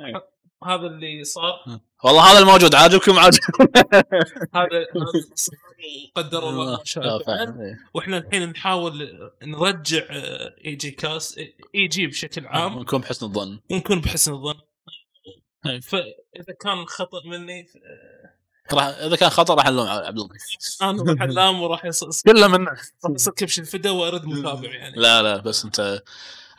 أيوة. فهذا اللي صار والله هذا الموجود عاجبكم عاجبكم هذا هذا وقدر الله ما شاء آه،. إيه. وإحنا الحين نحاول نرجع آه، إي جي كاس إي جي بشكل عام ونكون بحسن الظن ونكون بحسن الظن. فاذا كان خطأ مني آه، راح إذا كان خطأ راح نلوم عبد اللطيف أنا راح اللام وراح يصير كله منك راح يصير كبش الفدا وأرد متابع يعني. لا لا بس أنت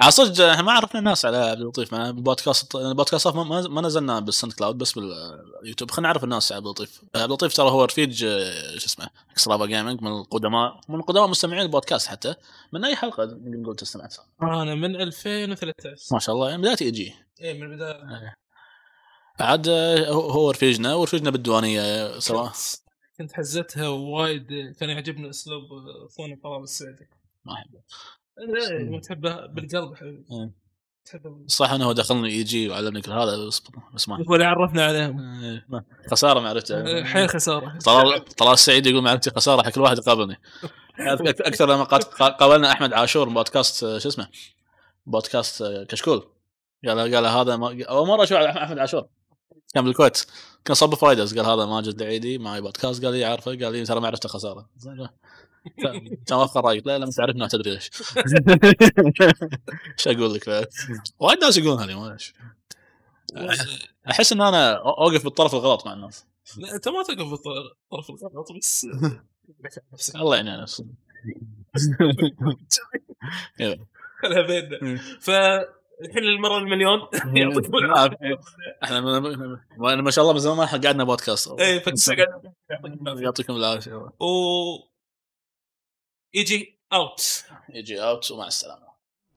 على صدق إحنا ما عرفنا الناس على عبد اللطيف. معنا بالبودكاست البودكاست ما, ما- ما نزلنا بال SoundCloud بس باليوتيوب. خلينا نعرف الناس على عبد اللطيف. عبد اللطيف ترى هو رفيج آه، شو اسمه Extra Gaming من القدماء من قدماء مستمعين البودكاست حتى. من أي حلقة نقول تستمع؟ أنا من 2013 ما شاء الله يعني بداية EG. اي من البداية. عاد آه، هو رفيجنا ورفيجنا بالديوانية سواء. كنت حزتها وايد كان يعجبني أسلوب اخونا طلال السعدي ما أحبه. لا، تحبه بالقلب حبيبي. إيه. صح إنه هو دخلني يجي وعلمني كل هذا بس بس ما هو اللي عرفنا عليهم آه، ما- خسارة معرفته حيل خسارة. طلال طلال السعيد يقول معرفتي خسارة حق كل واحد يقابلني. أكثر لما قا- قا- قابلنا أحمد عاشور بودكاست آه، شو اسمه؟ بودكاست آه، كشكول. قال قال هذا ما أول مرة أشوف أحمد عاشور. كان بالكويت. كان صب فايدرز قال هذا ماجد العيدي معي بودكاست. قال لي عارفه قال لي ترى معرفته خساره. كان وافق رايك لا لا ما تعرفني ما تدري ليش. إيش أقول لك وايد ناس يقولون هذه ما. أحس إن أنا أوقف بالطرف الغلط مع الناس. لا أنت ما تقف بالطرف الغلط بس نفسك الله يعين نفسه خلها بيننا. فالحين المرة المليون. يعطيكم العافيه إحنا ما- شاء الله من زمان ما قعدنا بودكاست. اي يعطيكم العافية. و EG out EG out ومع السلامة.